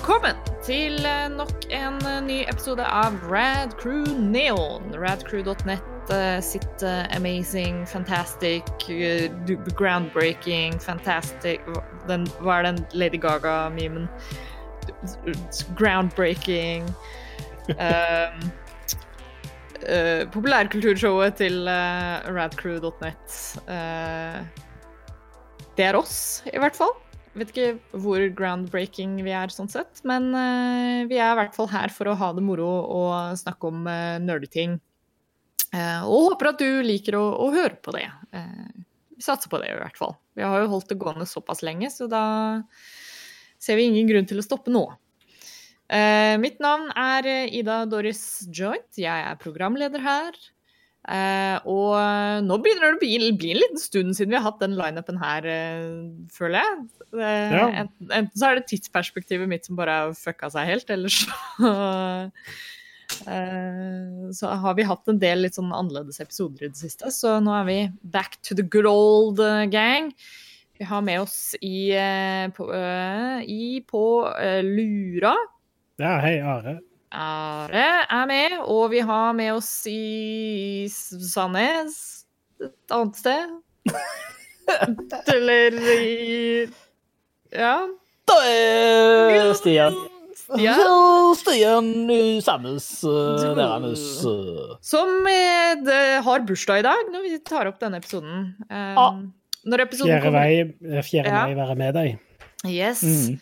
Velkommen til eh, nok en eh, ny episode av Rad Crew Neon. Radcrew.net eh, sitt amazing, fantastic, groundbreaking, fantastic den, Hva er den Lady Gaga-memen? Groundbreaking um, uh, Populærkulturshowet til uh, radcrew.net. Uh, det er oss, i hvert fall. Vet ikke hvor groundbreaking vi er, sånn sett, men uh, vi er i hvert fall her for å ha det moro og snakke om uh, nerdeting. Uh, og håper at du liker å, å høre på det. Eh, vi satser på det, i hvert fall. Vi har jo holdt det gående såpass lenge, så da ser vi ingen grunn til å stoppe nå. Eh, mitt navn er eh, Ida Doris Joint. Jeg er programleder her. Eh, og nå begynner det å bli, bli en liten stund siden vi har hatt den lineupen her, eh, føler jeg. Eh, Ja. enten, enten så er det tidsperspektivet mitt som bare har fucka seg helt, eller så eh, Så har vi hatt en del litt sånn annerledes episoder i det siste, så nå er vi back to the good old eh, gang. Vi har med oss i, eh, på, i på Lura. Ja, hei, Are. Are er med, og vi har med oss i Sandnes et annet sted. Eller i Ja. Da er Stian. Stian. Stian i Sandnes, uh, deres uh, Som eh, det har bursdag i dag når vi tar opp denne episoden. Um, Ah. Når episoden Fjerde, kommer vei, eh, fjerde Ja. vei være med deg. Yes. mm.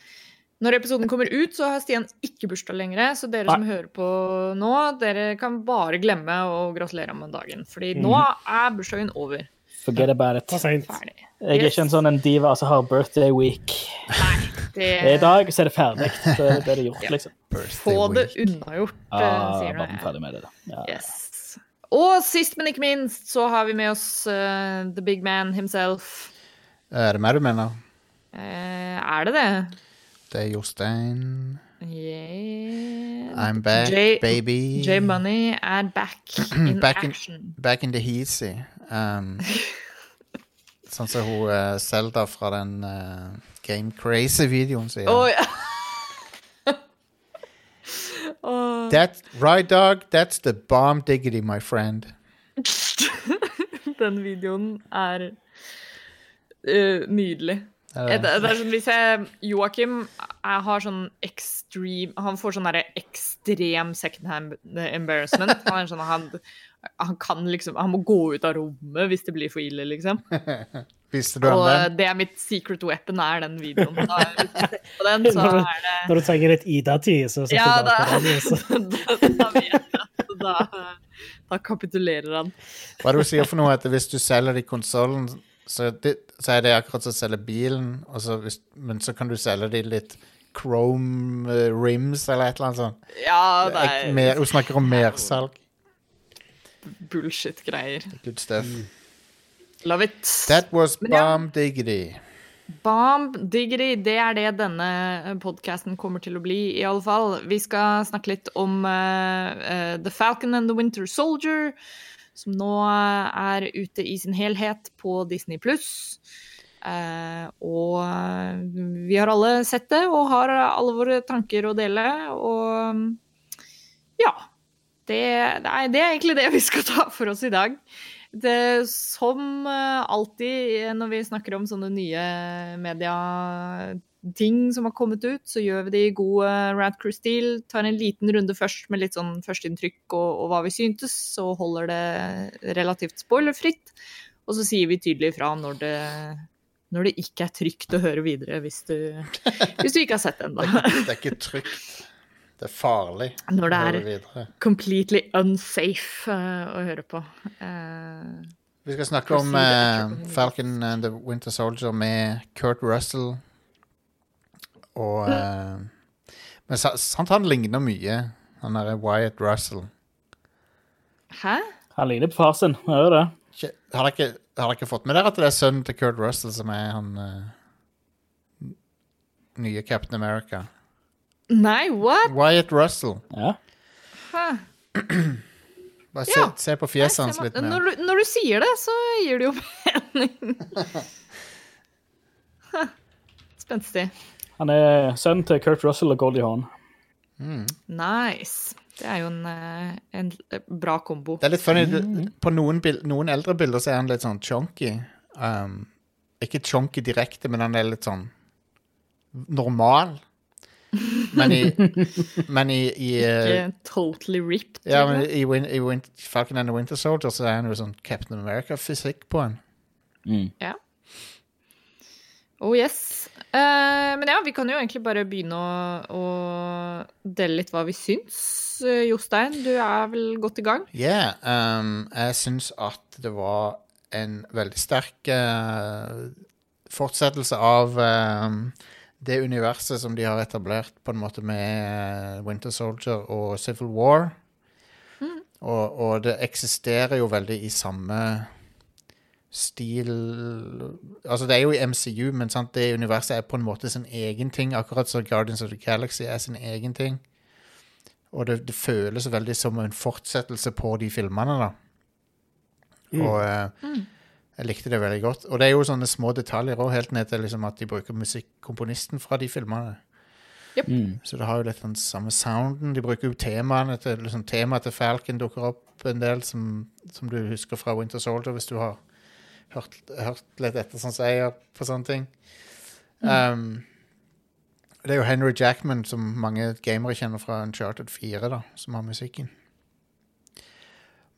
Når episoden kommer ut, så har Stian ikke bursdag lenger. Så dere Nei. som hører på nå, dere kan bare glemme å gratulere med dagen. Fordi nå Mhm. er bursdagen over. Forget about it. Ferdig. Jeg er ikke en sånn en diva som har birthday week. Det, I dag så er det ferdig. Så det er det gjort, Ja. liksom. Få det unnagjort, ah, sier du. ferdig med det, da. Ja. Yes. Og sist, men ikke minst, så har vi med oss uh, the big man himself. Er det meg du mener? Uh, er det det? Det er Jostein. Yeah. I'm back, J- baby. J Money er back in Back in- Back in the heasy. Um, sånn som hun uh, Zelda fra den uh, Game Crazy-videoen sier. Oh, ja. That, right, dog? That's the bomb diggity, my friend. Den videoen er uh, nydelig. Er Det, det- det er sånn, hvis jeg Joakim jeg har sånn extreme Han får sånn derre ekstrem secondhand embarrassment. Han, er sånn, han, han kan liksom Han må gå ut av rommet hvis det blir for ille, liksom. Visste du om Og den? det er mitt secret weapon, er den videoen. Den, er det når du trenger litt Ida-tid, så setter Ja, du da, bare på den. Så. da, da vet jeg at da, da kapitulerer han. Hva er det du sier for noe? At hvis du selger de konsollen, så, det- så er det akkurat som å selge bilen, og så hvis, men så kan du selge de litt chrome eh, rims eller et eller annet sånt. Ja, nei. Er Mer, hun snakker om mersalg. bullshit-greier. Good stuff. Love it. That was bomb diggity. Bomb diggity, det er det denne podkasten kommer til å bli, i alle fall. Vi skal snakke litt om uh, uh, The Falcon and the Winter Soldier, som nå er ute i sin helhet på Disney pluss. og eh, vi har alle sett det, og har alle våre tanker å dele, og ja. Det, nei, det er egentlig det vi skal ta for oss i dag. Det, som eh, alltid når vi snakker om sånne nye mediating som har kommet ut, så gjør vi det i god uh, Rad Crew-stil. Tar en liten runde først med litt sånn førsteinntrykk og, og hva vi syntes, så holder det relativt spoilerfritt. Og så sier vi tydelig ifra når det, når det ikke er trygt å høre videre, hvis du, hvis du ikke har sett det ennå. Det er ikke trygt. Det er farlig. Når det å høre videre. completely unsafe uh, å høre på. Uh, Vi skal snakke om eh, Falcon and the Winter Soldier med Kurt Russell. Og uh, Men sant han ligner mye, han derre Wyatt Russell. hæ? Han ligner på far sin, han gjør det. Ikke- Har dere ikke, har dere ikke fått med dere at det er sønnen til Kurt Russell som er han uh, nye Captain America? Nei, what? Wyatt Russell. Ja. Hæ? Bare se, Ja. se på fjeset hans litt mer. Når, du- når du sier det, så gir det jo mening. Hæ. Spenstig. Han er sønnen til Kurt Russell og Goldie Hawn. Nice. Det er jo en, eh, en bra kombo. Det er litt funny. Mm. På noen, bild, noen eldre bilder så er han litt sånn chonky. Um, ikke chonky direkte, men han er litt sånn normal. Men i, men i, i eh, Ikke totally ripped. Ja, men i, i, i Win Falcon and the Winter Soldier så er han jo sånn Captain America-fysikk på han. Ja. Oh yes. Eh, men ja, vi kan jo egentlig bare begynne å, å dele litt hva vi syns. Eh, Jostein, du er vel godt i gang? Yeah, um, jeg syns at det var en veldig sterk uh, fortsettelse av um, det universet som de har etablert på en måte med Winter Soldier og Civil War. Og, og det eksisterer jo veldig i samme stil Altså, det er jo i MCU, men sant, det universet er på en måte sin egen ting, akkurat som Guardians of the Galaxy er sin egen ting. Og det, det føles veldig som en fortsettelse på de filmene, da. Og eh, jeg likte det veldig godt. Og det er jo sånne små detaljer òg, helt ned til liksom at de bruker musikkomponisten fra de filmene. Mm. Så det har jo litt den samme sounden. De bruker jo temaene til liksom, Temaet til Falcon dukker opp en del, som, som du husker fra Winter Soldier, hvis du har hørt, hørt litt etter sånn som jeg gjør på sånne ting. Um, det er jo Henry Jackman, som mange gamere kjenner fra Uncharted 4, da, som har musikken.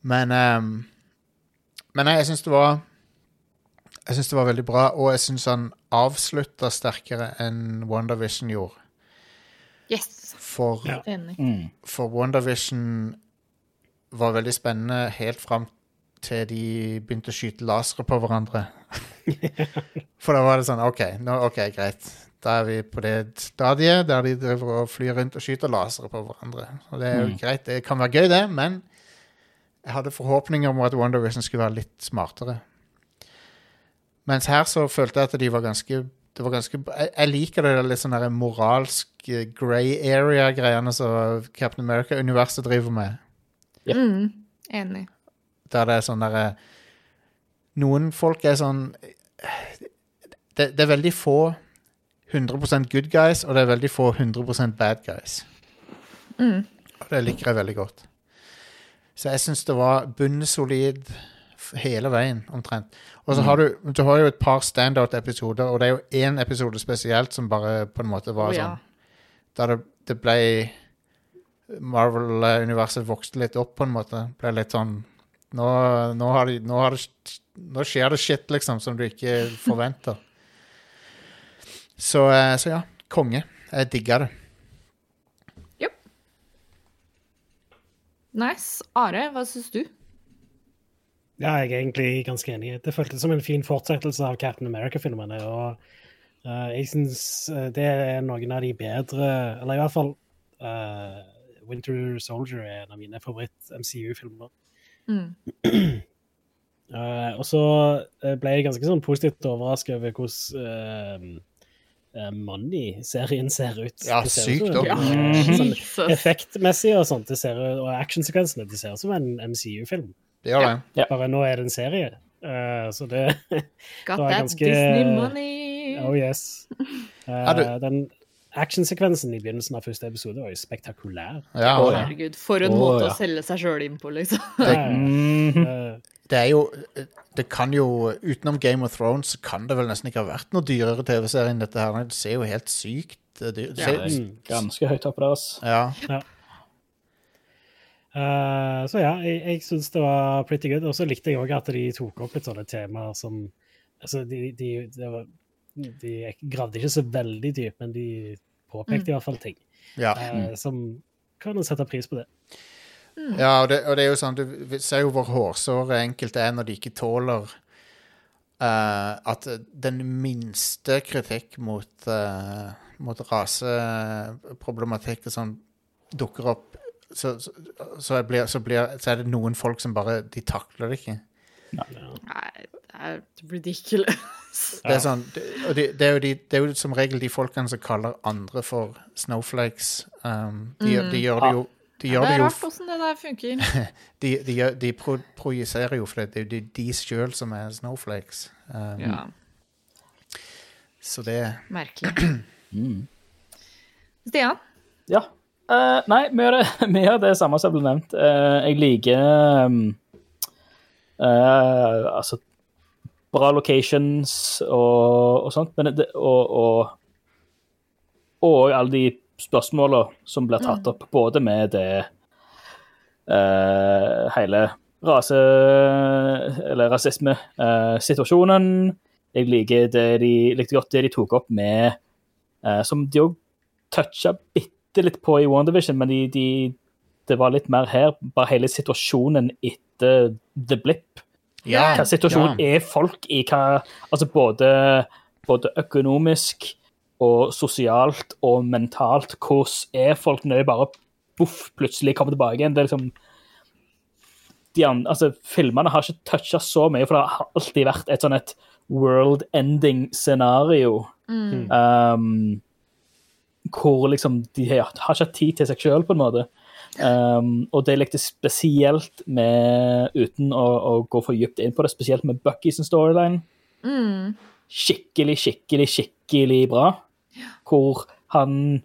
Men um, Men jeg syns det var Jeg syns det var veldig bra, og jeg syns han avslutta sterkere enn WandaVision gjorde. Yes. For Ja. Mm. for WandaVision var veldig spennende helt fram til de begynte å skyte lasere på hverandre. For da var det sånn OK, nå, ok, greit. Da er vi på det stadiet der de driver og flyr rundt og skyter lasere på hverandre. Og det er jo Mm. greit, det kan være gøy, det, men jeg hadde forhåpninger om at WandaVision skulle være litt smartere. Mens her så følte jeg at de var ganske det var ganske, jeg, liker det litt sånn moralsk eh, grey area-greiene som Captain America-universet driver med. Yep. Mm, enig. Der det er sånn derre Noen folk er sånn det, det er veldig få 100% good guys, og det er veldig få 100% bad guys. Mm. Og det liker jeg veldig godt. Så jeg syns det var bunnsolid hele veien, omtrent. Og så har du, du har jo et par standout-episoder, og det er jo én episode spesielt som bare på en måte var Å, ja. sånn Da det, det ble Marvel-universet vokste litt opp, på en måte. Ble litt sånn Nå, nå, har de, nå, har det, nå skjer det shit, liksom, som du ikke forventer. Så, eh, så ja, konge. Jeg digger det. Nice. Are, hva syns du? Ja, jeg er egentlig ganske enig. Det føltes som en fin fortsettelse av Captain America-filmene. Og uh, jeg syns eh, det er noen av de bedre Eller i hvert fall uh, Winter Soldier er en av mine favoritt-MCU-filmer. Mm. Uh, og så eh, ble jeg ganske sånn positivt overrasket over hvordan uh, eh, Money-serien ser ut. Ja, ser sykt som Ja, eh, sånn effektmessig og sånt, det ser, og actionsekvensene, det ser ut som en MCU-film. Det gjør det. Bare nå er det en serie. uh, så det Got var that ganske- Disney money. Oh yes. Uh, Ja, du- Den actionsekvensen i begynnelsen av første episode var jo spektakulær. Ja, Å, ja. herregud, for en Å, måte ja. å selge seg sjøl inn på, liksom. Det, Mhm. eh, Det er jo Det kan jo Utenom Game of Thrones kan det vel nesten ikke ha vært noe dyrere TV-serie enn dette her. Det ser jo helt sykt det dyr- det Ja, ser- Det er ganske høyt oppe der, altså. ja. eh, så ja, jeg, jeg syns det var pretty good. Og så likte jeg òg at de tok opp litt sånne temaer som Altså, de, de, det var, de gravde ikke så veldig dypt, men de påpekte i hvert fall ting ja. eh, som kan sette pris på det. Ja, og det, og det er jo sånn Du ser jo hvor hårsåre enkelte er når de ikke tåler uh, at den minste kritikk mot, uh, mot raseproblematikk og sånn dukker opp, så, så, så, blir, så, blir, så er det noen folk som bare De takler det ikke. Nei, er ridiculous. Det er, sånn, det, og det, det, er jo de, det er jo som regel de folkene som kaller andre for snowflakes. Um, de, gjør- de gjør det jo de Det gjør det er rart åssen det der funker. De, de, de pro, projiserer jo, for det er jo de, sjøl som er snowflakes. Um, Ja, Så det merkelig. Mm. Stian? Ja. Uh, nei, det, mye av det samme som ble nevnt. Uh, jeg liker um, uh, Altså bra locations og, og sånt, men det, og, og og alle de spørsmåla som blir tatt opp, både med det uh, hele rase... eller rasismesituasjonen. Uh, jeg liker det de, likte godt det de tok opp med uh, Som de òg toucha bitte litt på i WandaVision, men de, de, det var litt mer her. Bare hele situasjonen etter The Blip. Ja, Hva situasjon ja. er folk i? Hva, altså både, både økonomisk og sosialt og mentalt. Hvordan er folk når de bare boff, plutselig kommer tilbake igjen? Det er liksom de andre, altså, Filmene har ikke toucha så mye, for det har alltid vært et sånn et world-ending-scenario. Um, hvor liksom de har, har ikke hatt tid til seg sjøl, på en måte. Um, og det likte spesielt med, uten å, å gå for dypt inn på det, spesielt med Bucky sin storyline, Mm. skikkelig, skikkelig, skikkelig bra. Hvor han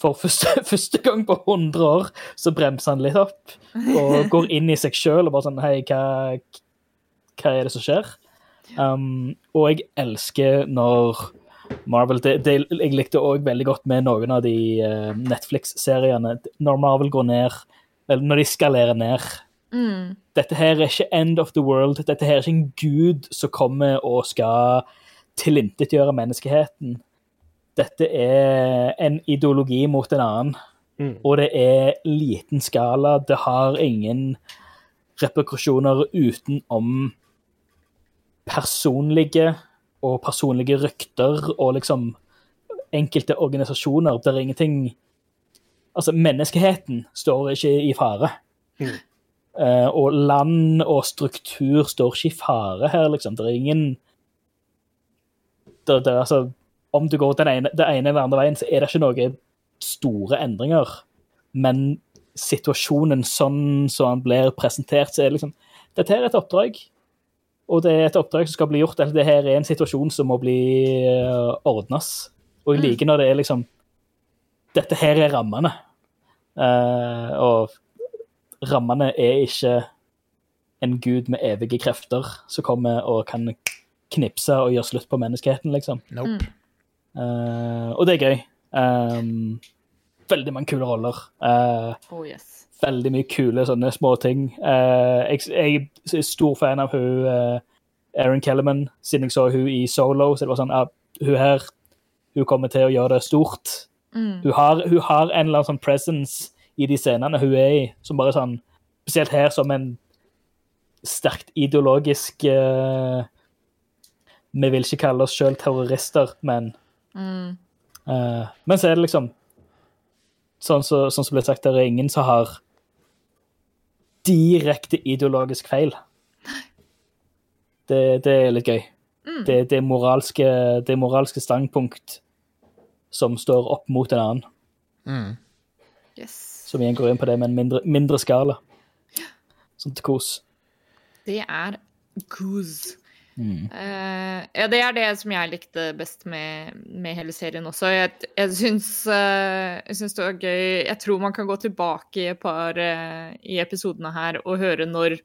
for første, første gang på 100 år så bremser han litt opp og går inn i seg sjøl og bare sånn Hei, hva, hva er det som skjer? Um, og jeg elsker når Marvel det, det, Jeg likte òg veldig godt med noen av de uh, Netflix-seriene. Når Marvel går ned, eller når de skalerer ned Mm. dette her er ikke end of the world. Dette her er ikke en gud som kommer og skal tilintetgjøre menneskeheten. Dette er en ideologi mot en annen, Mm. og det er liten skala. Det har ingen reperkusjoner utenom personlige og personlige rykter og liksom enkelte organisasjoner. Det er ingenting Altså, menneskeheten står ikke i fare. Eh, og land og struktur står ikke i fare her, liksom. Det er ingen det, det, altså, Om du går den ene, det ene eller andre veien, så er det ikke noen store endringer. Men situasjonen sånn som den blir presentert, så er det liksom Dette er et oppdrag, og det er et oppdrag som skal bli gjort. Eller det her er en situasjon som må bli uh, ordnes. Og jeg liker når det er liksom Dette her er rammene. Uh, og rammene er ikke en gud med evige krefter som kommer og kan knipse og gjøre slutt på menneskeheten, liksom. Nope. Uh, og det er gøy. Um, veldig mange kule roller. Uh, Oh yes. Veldig mye kule sånne små ting. Eh, jeg, jeg er stor fan av hun uh, Erin Kellerman, siden jeg så hun i Solo. Så det var sånn, ah, hun her hun kommer til å gjøre det stort. Mm. Hun har, hun har en eller annen sånn presence i de scenene hun er i, som bare sånn Spesielt her som en sterkt ideologisk eh, Vi vil ikke kalle oss sjøl terrorister, men Mm. eh, Men så er det liksom Sånn som sånn som ble sagt, det er ingen som har direkte ideologisk feil. Det, det er litt gøy. Det, det, er moralske, det moralske standpunkt som står opp mot en annen. Mm. Yes. Som igjen går inn på det med en mindre, mindre skala. Sånn til kos. Det er goose. Uh, ja, det er det som jeg likte best med, med hele serien også. Jeg, jeg, syns, uh, jeg syns det var gøy Jeg tror man kan gå tilbake i et par uh, i episodene her og høre når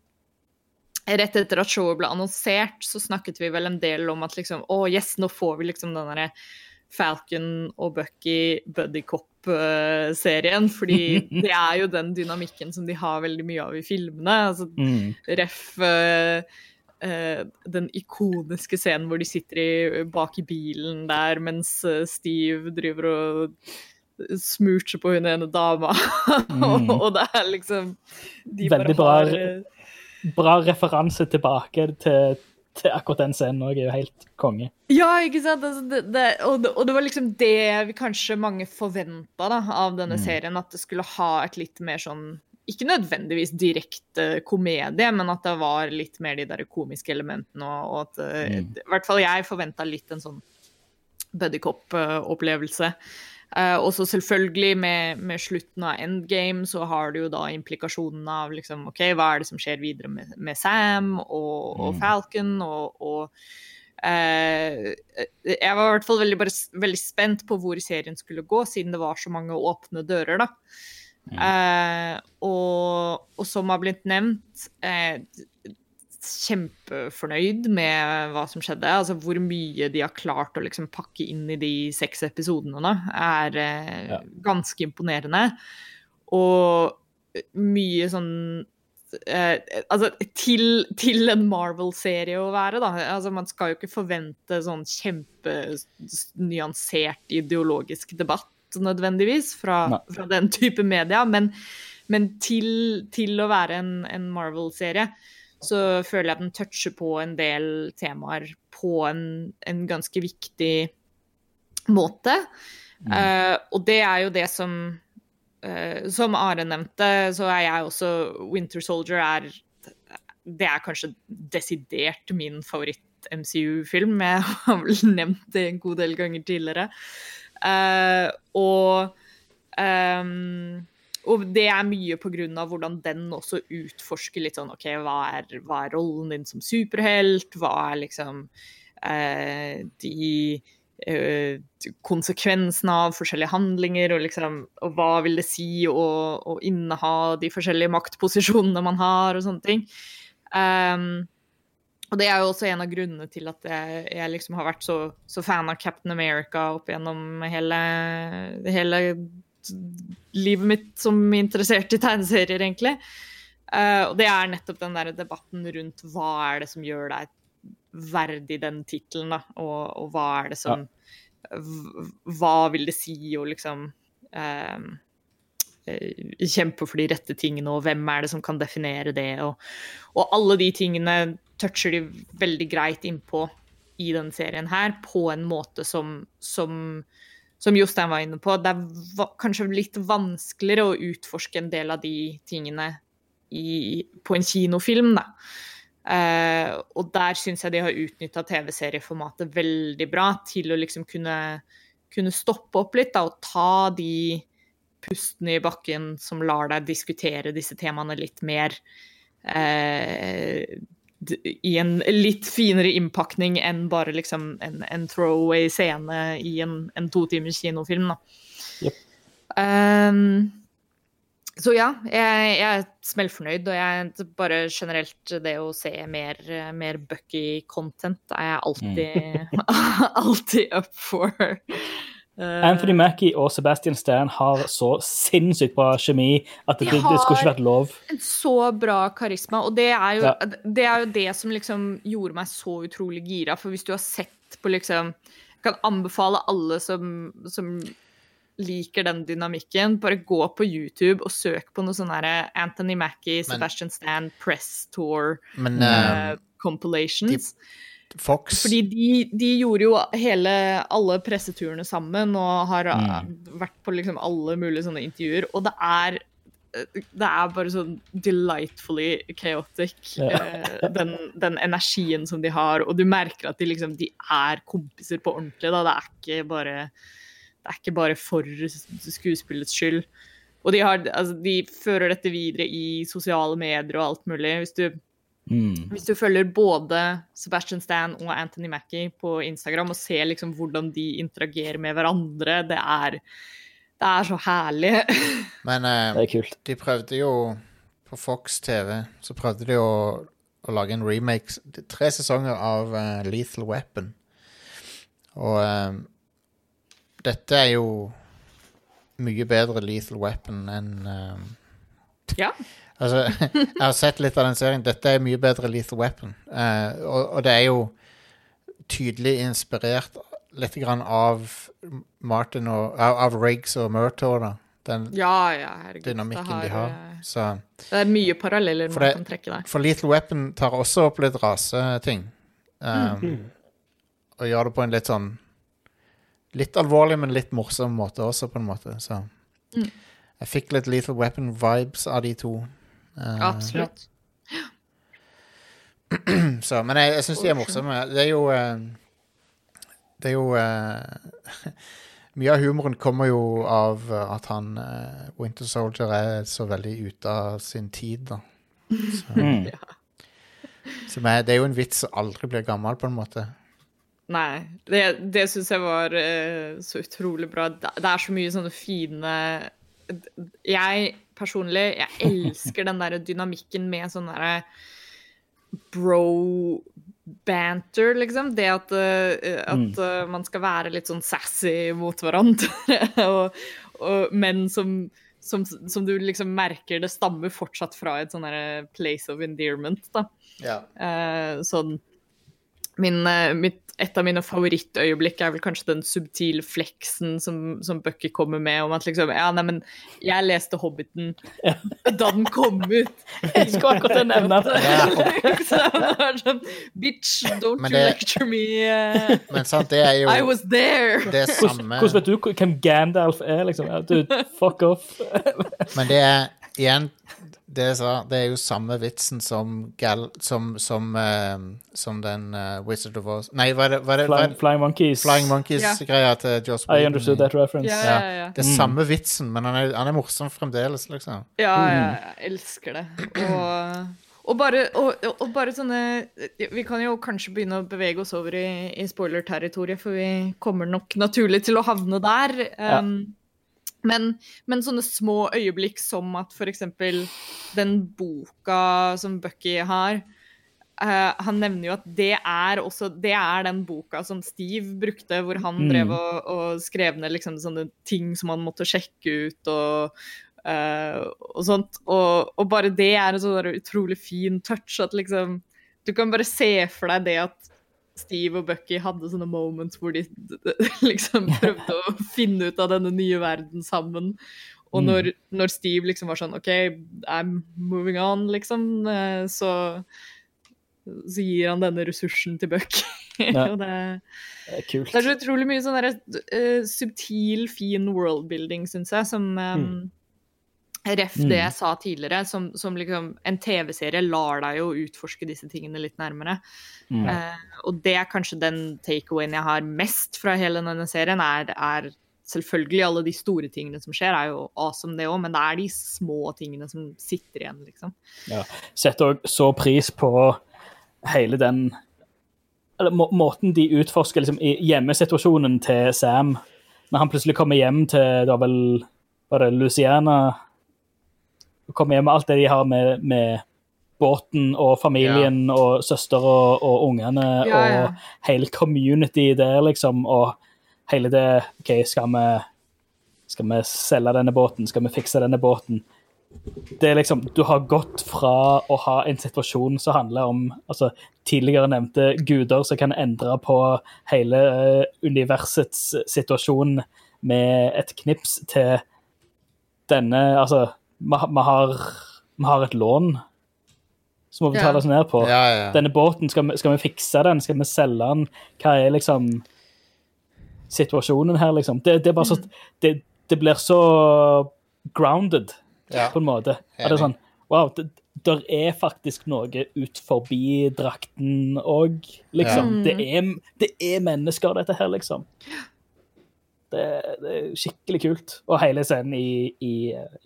Rett etter at showet ble annonsert, så snakket vi vel en del om at liksom Å, yes, nå får vi liksom den derre Falcon og Bucky buddy cop-serien. Fordi det er jo den dynamikken som de har veldig mye av i filmene. Altså, Mm. Ref eh, eh, den ikoniske scenen hvor de sitter i, bak i bilen der mens eh, Steve driver og smoocher på hun ene dama. Mm. og det er liksom De Veldig bra. har eh, Bra referanse tilbake til, til akkurat den scenen òg. Er jo helt konge. Ja, ikke sant? Altså, det, det, og, det, og det var liksom det vi kanskje mange forventa av denne serien. At det skulle ha et litt mer sånn Ikke nødvendigvis direkte komedie, men at det var litt mer de der komiske elementene. Og, og at mm. I hvert fall jeg forventa litt en sånn buddycop-opplevelse. Uh, og så selvfølgelig med, med slutten av Endgame så har du jo da implikasjonen av liksom, ok, hva er det som skjer videre med, med Sam og, og Falcon og, og Uh, Jeg var i hvert fall veldig, bare, veldig spent på hvor serien skulle gå, siden det var så mange åpne dører, da. Eh, og, og som har blitt nevnt, eh, kjempefornøyd med hva som skjedde. Altså hvor mye de har klart å liksom pakke inn i de seks episodene nå, er eh, Ja. ganske imponerende. Og mye sånn eh, Altså til, til en Marvel-serie å være, da. Altså, man skal jo ikke forvente sånn kjempenyansert ideologisk debatt nødvendigvis fra, fra den type media, men, men til, til å være en, en Marvel-serie så føler jeg den toucher på en del temaer på en, en ganske viktig måte. Eh, og det er jo det som uh, Som Are nevnte, så er jeg også Winter Soldier er Det er kanskje desidert min favoritt-MCU-film. Jeg har vel nevnt det en god del ganger tidligere. Eh, og um, og det er mye av hvordan den også utforsker litt sånn OK, hva er, hva er rollen din som superhelt? Hva er liksom eh, de eh, konsekvensene av forskjellige handlinger, og liksom og hva vil det si å, å inneha de forskjellige maktposisjonene man har, og sånne ting. Um, og det er jo også en av grunnene til at jeg, jeg liksom har vært så, så fan av Captain America opp gjennom hele, hele livet mitt som interessert i tegneserier, egentlig. Uh, og det er nettopp den der debatten rundt hva er det som gjør deg verdig den tittelen, da, og, og hva er det som ja. Hva vil det si å liksom eh, kjempe for de rette tingene, og hvem er det som kan definere det, og, og alle de tingene toucher de veldig greit innpå i denne serien her, på en måte som, som som Jostein var inne på, det er kanskje litt vanskeligere å utforske en del av de tingene i, på en kinofilm, da. Uh, og der syns jeg de har utnytta TV-serieformatet veldig bra til å liksom kunne, kunne stoppe opp litt da, og ta de pustene i bakken som lar deg diskutere disse temaene litt mer d- i en litt finere innpakning enn bare liksom en, en throwaway scene i en, en to timers kinofilm. Da. Yep. Um, så ja, jeg, jeg er smellfornøyd, og jeg bare generelt det å se mer, mer Bucky-content er jeg alltid, alltid up for. Eh, Anthony Mackie og Sebastian Stan har så sinnssykt bra kjemi at det, De det, skulle ikke vært lov. en så bra karisma, og det er, jo, Ja. det er jo det som liksom gjorde meg så utrolig gira. For hvis du har sett på liksom Jeg kan anbefale alle som, som liker den dynamikken, bare gå på YouTube og søk på noe sånn herre Anthony Mackie, Sebastian Stan, Press Tour Men uh, uh, compilations. Fox Fordi de, de gjorde jo hele, alle presseturene sammen og har mm. vært på liksom alle mulige sånne intervjuer, og det er det er bare sånn delightfully chaotic, Ja. eh, den, den energien som de har. Og du merker at de liksom de er kompiser på ordentlig. Da. Det er ikke bare det er ikke bare for skuespillets skyld. Og de, har, altså, de fører dette videre i sosiale medier og alt mulig. Hvis du Mm. hvis du følger både Sebastian Stan og Anthony Mackie på Instagram og ser liksom hvordan de interagerer med hverandre, det er, det er så herlig. Men eh, Det er kult. de prøvde jo På Fox TV så prøvde de å, å lage en remake Tre sesonger av uh, Lethal Weapon. Og eh, dette er jo mye bedre Lethal Weapon enn eh, ja. Altså, jeg har sett litt av den serien. Dette er mye bedre Lethal Weapon. Eh, og, og det er jo tydelig inspirert litt grann av Martin og Av, av Riggs og Murtaugh, da. Den ja, ja, herregud. dynamikken det de har. eh, Så Det er mye paralleller For man det- kan trekke der. For Lethal Weapon tar også opp litt raseting. Um, Mm. Og gjør det på en litt sånn Litt alvorlig, men litt morsom måte også, på en måte. Så Mm. jeg fikk litt Lethal Weapon-vibes av de to. Uh, Absolutt. Så, men jeg, jeg syns de er morsomme. Det er jo eh, Det er jo eh, Mye av humoren kommer jo av eh, at han eh, Winter Soldier er så veldig ute av sin tid, da. Så, Mm. som er, det er jo en vits som aldri blir gammel, på en måte. Nei. Det, det syns jeg var uh, så utrolig bra. Det det er så mye sånne fine Jeg personlig, jeg elsker den der dynamikken med sånn derre bro-banter, liksom. Det at, eh, at eh, man skal være litt sånn sassy mot hverandre, og, og, men som, som, som du liksom merker det stammer fortsatt fra et sånn place of endearment, da. Ja. Uh, sånn min, eh, mitt, Et av mine favorittøyeblikk er vel kanskje den subtile fleksen som, som Bucky kommer med, om at liksom Ja, neimen, jeg leste Hobbiten da den kom ut. Jeg skulle akkurat til å ja. det. Så det var sånn Bitch, don't Men you lecture me. eh, Men sant, det er jo I was there. det samme hvordan vet du hvem Gandalf er, liksom? Ja, dude, fuck off. Men det er igjen det jeg sa, det er jo samme vitsen som Gal... Som, som, uh, som den uh, Wizard of Oz Nei, hva er det, hva er det, Flying? Flying Monkeys. Flying Monkeys-greia til Joss I Whedon. understood that reference. Yeah, Ja. ja. Det er samme vitsen, men han er, han er morsom fremdeles, liksom. Ja, jeg elsker det. Og, og, bare, og, og bare sånne Vi kan jo kanskje begynne å bevege oss over i, i spoiler-territoriet, for vi kommer nok naturlig til å havne der. Ja. Men, men sånne små øyeblikk som at eksempel den boka som Bucky har uh, Han nevner jo at det er også Det er den boka som Steve brukte, hvor han Mm. drev og, og skrev ned liksom sånne ting som han måtte sjekke ut og uh, og sånt. Og, og bare det er en sånn utrolig fin touch at liksom Du kan bare se for deg det at Steve og Bucky hadde sånne moments hvor de liksom prøvde å finne ut av denne nye verden sammen. Og Mm. når, når Steve liksom var sånn OK, I'm moving on, liksom, eh, så så gir han denne ressursen til Bucky. Ja. det, Det er kult. det er så utrolig mye sånn der, uh, subtil, fin worldbuilding, syns jeg, som um, Ref det jeg sa tidligere, som, som liksom En TV-serie lar deg jo utforske disse tingene litt nærmere. Mm. Eh, og det er kanskje den takeawayen jeg har mest fra hele denne serien, er, er selvfølgelig alle de store tingene som skjer, er jo awesome det òg, men det er de små tingene som sitter igjen, liksom. Ja. setter òg så pris på hele den eller må, Måten de utforsker liksom, i hjemmesituasjonen til Sam, når han plutselig kommer hjem til det var vel var det Louisiana Kommer hjem med alt det de har med, med båten og familien og søster og, og ungene Ja, ja. og hele community der, liksom, og hele det OK, skal vi, skal vi selge denne båten? Skal vi fikse denne båten? det er liksom, Du har gått fra å ha en situasjon som handler om altså, tidligere nevnte guder som kan endre på hele eh, universets situasjon med et knips, til denne Altså, vi har- vi har, vi har et lån som må Ja. betales ned på. Ja, ja. Denne båten, skal vi, skal vi fikse den? Skal vi selge den? Hva er liksom situasjonen her, liksom? Det, det er bare så det, det blir så grounded Ja. på en måte. At det er sånn Wow, det der er faktisk noe ut forbi drakten òg, liksom. Ja. Det, er, det er mennesker, dette her, liksom. Det, det er skikkelig kult. Og hele scenen i, i,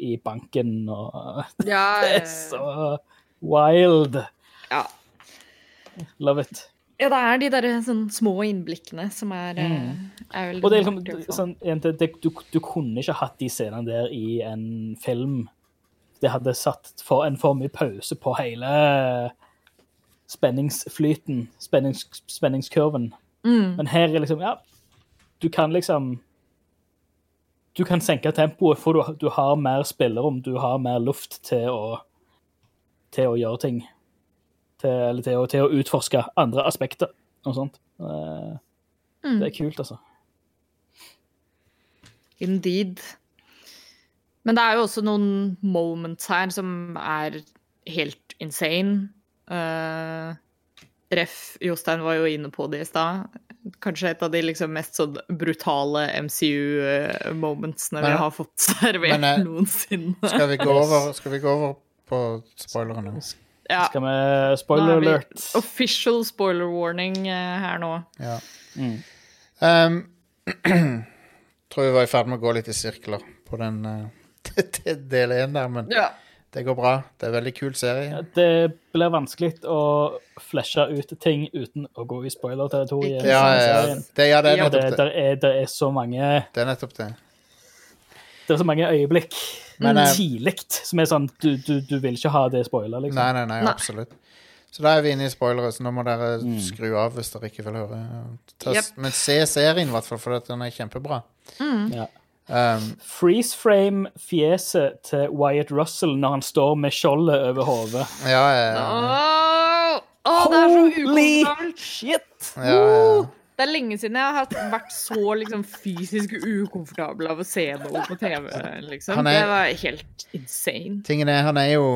i banken og Ja, Det er så wild. ja. Love it. ja, det er de der sånn små innblikkene som er, mm. er veldig Og det er liksom, sånn, det, det, du, du kunne ikke hatt de scenene der i en film. Det hadde satt for en for mye pause på hele spenningsflyten, spennings, spenningskurven. Mm. Men her er liksom, ja, du kan liksom Du kan senke tempoet, for du, du har mer spillerom, du har mer luft til å til å gjøre ting. Til, eller til å, til å utforske andre aspekter og sånt. Eh, Mm. Det er kult, altså. Indeed. Men det er jo også noen moments her som er helt insane. Uh, Ref. Jostein var jo inne på det i stad. Kanskje et av de liksom mest sånn brutale MCU-momentsene vi har fått servert men, eh, noensinne. Skal vi gå over, skal vi gå over på spoilerne? Ja, Skal vi Spoiler er vi alert. Official spoiler warning eh, her nå. Ja. Mm. Um, tror vi var i ferd med å gå litt i sirkler på den uh, del én der, men Ja. Det går bra. Det er en veldig kul serie. Det blir vanskelig å flashe ut ting uten å gå i spoiler-territoriet. Ja, ja, ja. Det, ja, det er Ja, Det, nettopp det. der er, det er så mange Det er nettopp det. Det er så mange øyeblikk Men, eh, tidlig som er sånn du, du, du vil ikke ha det spoiler, liksom. Nei, nei, nei, Nei. absolutt. Så da er vi inne i spoilere, så nå må dere Mm. skru av hvis dere ikke vil høre. Ta, Yep. Men se serien, i hvert fall, for at den er kjempebra. Ja. Um, Freeze frame fjeset til Wyatt Russell når han står med skjoldet over hodet. ja, ja, ja. Åh, åh, det er så Holy ukomfortabelt. shit! ja, ja. Det er lenge siden jeg har vært så liksom, fysisk ukomfortabel av å se noe på TV. Liksom. Er- Det var helt insane. Tingen er, han er jo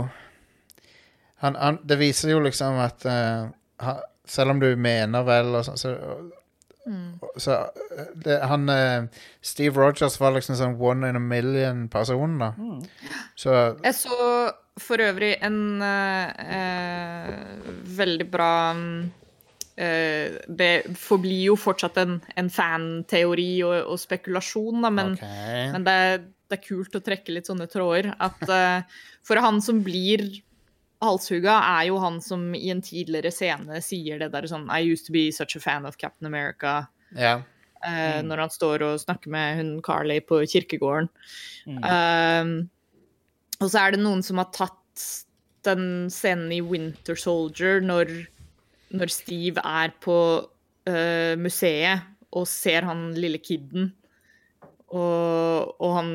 han, han, Det viser jo liksom at uh, han, Selv om du mener vel og sånn, så, så eh, det, Han eh, Steve Rogers var liksom sånn one in a million-person, da. Så Jeg så for øvrig en eh, eh, veldig bra mm, eh, Det forblir jo fortsatt en, en fanteori og, og spekulasjon, da, men, okay. men det, det er kult å trekke litt sånne tråder. At eh, for han som blir halshugga, er jo han som i en tidligere scene sier det der sånn I used to be such a fan of Captain America. Ja. eh, Når han står og snakker med hun Carly på kirkegården. Mm. Uh, og så er det noen som har tatt den scenen i Winter Soldier når, når Steve er på uh, museet og ser han lille kiden. Og, og han,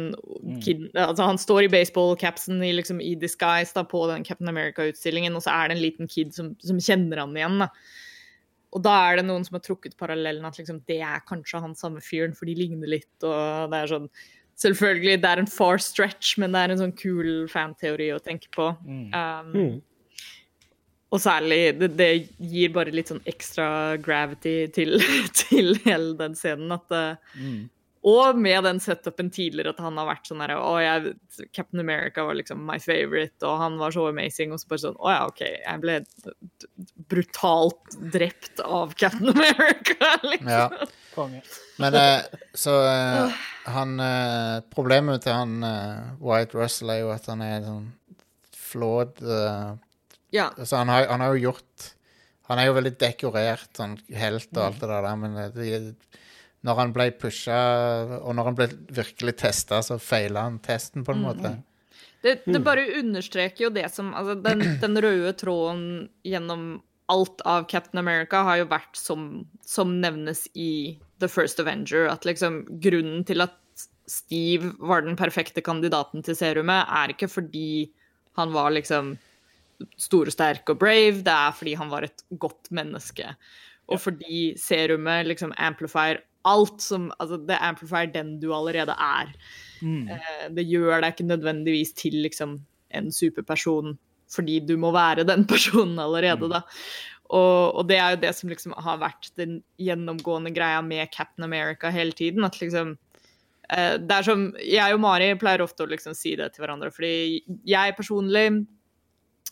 kid, altså han står i baseballcapsen i, liksom, i disguise da, på den Captain America-utstillingen, og så er det en liten kid som, som kjenner han igjen. Da. Og da er det noen som har trukket parallellen at liksom, det er kanskje han samme fyren, for de ligner litt. og det er sånn, Selvfølgelig, det er en far stretch, men det er en sånn kul fanteori å tenke på. Um, Mm. og særlig, det, det gir bare litt sånn ekstra gravity til, til hele den scenen. At, det, Mm. Og med den setupen tidligere at han har vært sånn her jeg, Captain America var liksom my favorite, og han var så amazing. Og så bare sånn Å ja, OK, jeg ble brutalt drept av Captain America, liksom. ja. Konge. Men eh, så eh, han eh, Problemet til han eh, White Russell er jo at han er sånn flawed eh, Ja. Så han har, han har jo gjort Han er jo veldig dekorert, sånn helt og alt det der, men det, det, når han ble pusha, og når han ble virkelig testa, så feila han testen, på en måte. Det, det bare understreker jo det som Altså, den, den røde tråden gjennom alt av Captain America har jo vært som, som nevnes i The First Avenger, at liksom grunnen til at Steve var den perfekte kandidaten til serumet, er ikke fordi han var liksom stor og sterk og brave, det er fordi han var et godt menneske. Og fordi serumet liksom amplifier alt som Altså, det amplifier den du allerede er. Eh, Det gjør deg ikke nødvendigvis til liksom en superperson fordi du må være den personen allerede, da. Og, og det er jo det som liksom har vært den gjennomgående greia med Captain America hele tiden. At liksom eh, Det er som Jeg og Mari pleier ofte å liksom si det til hverandre, fordi jeg personlig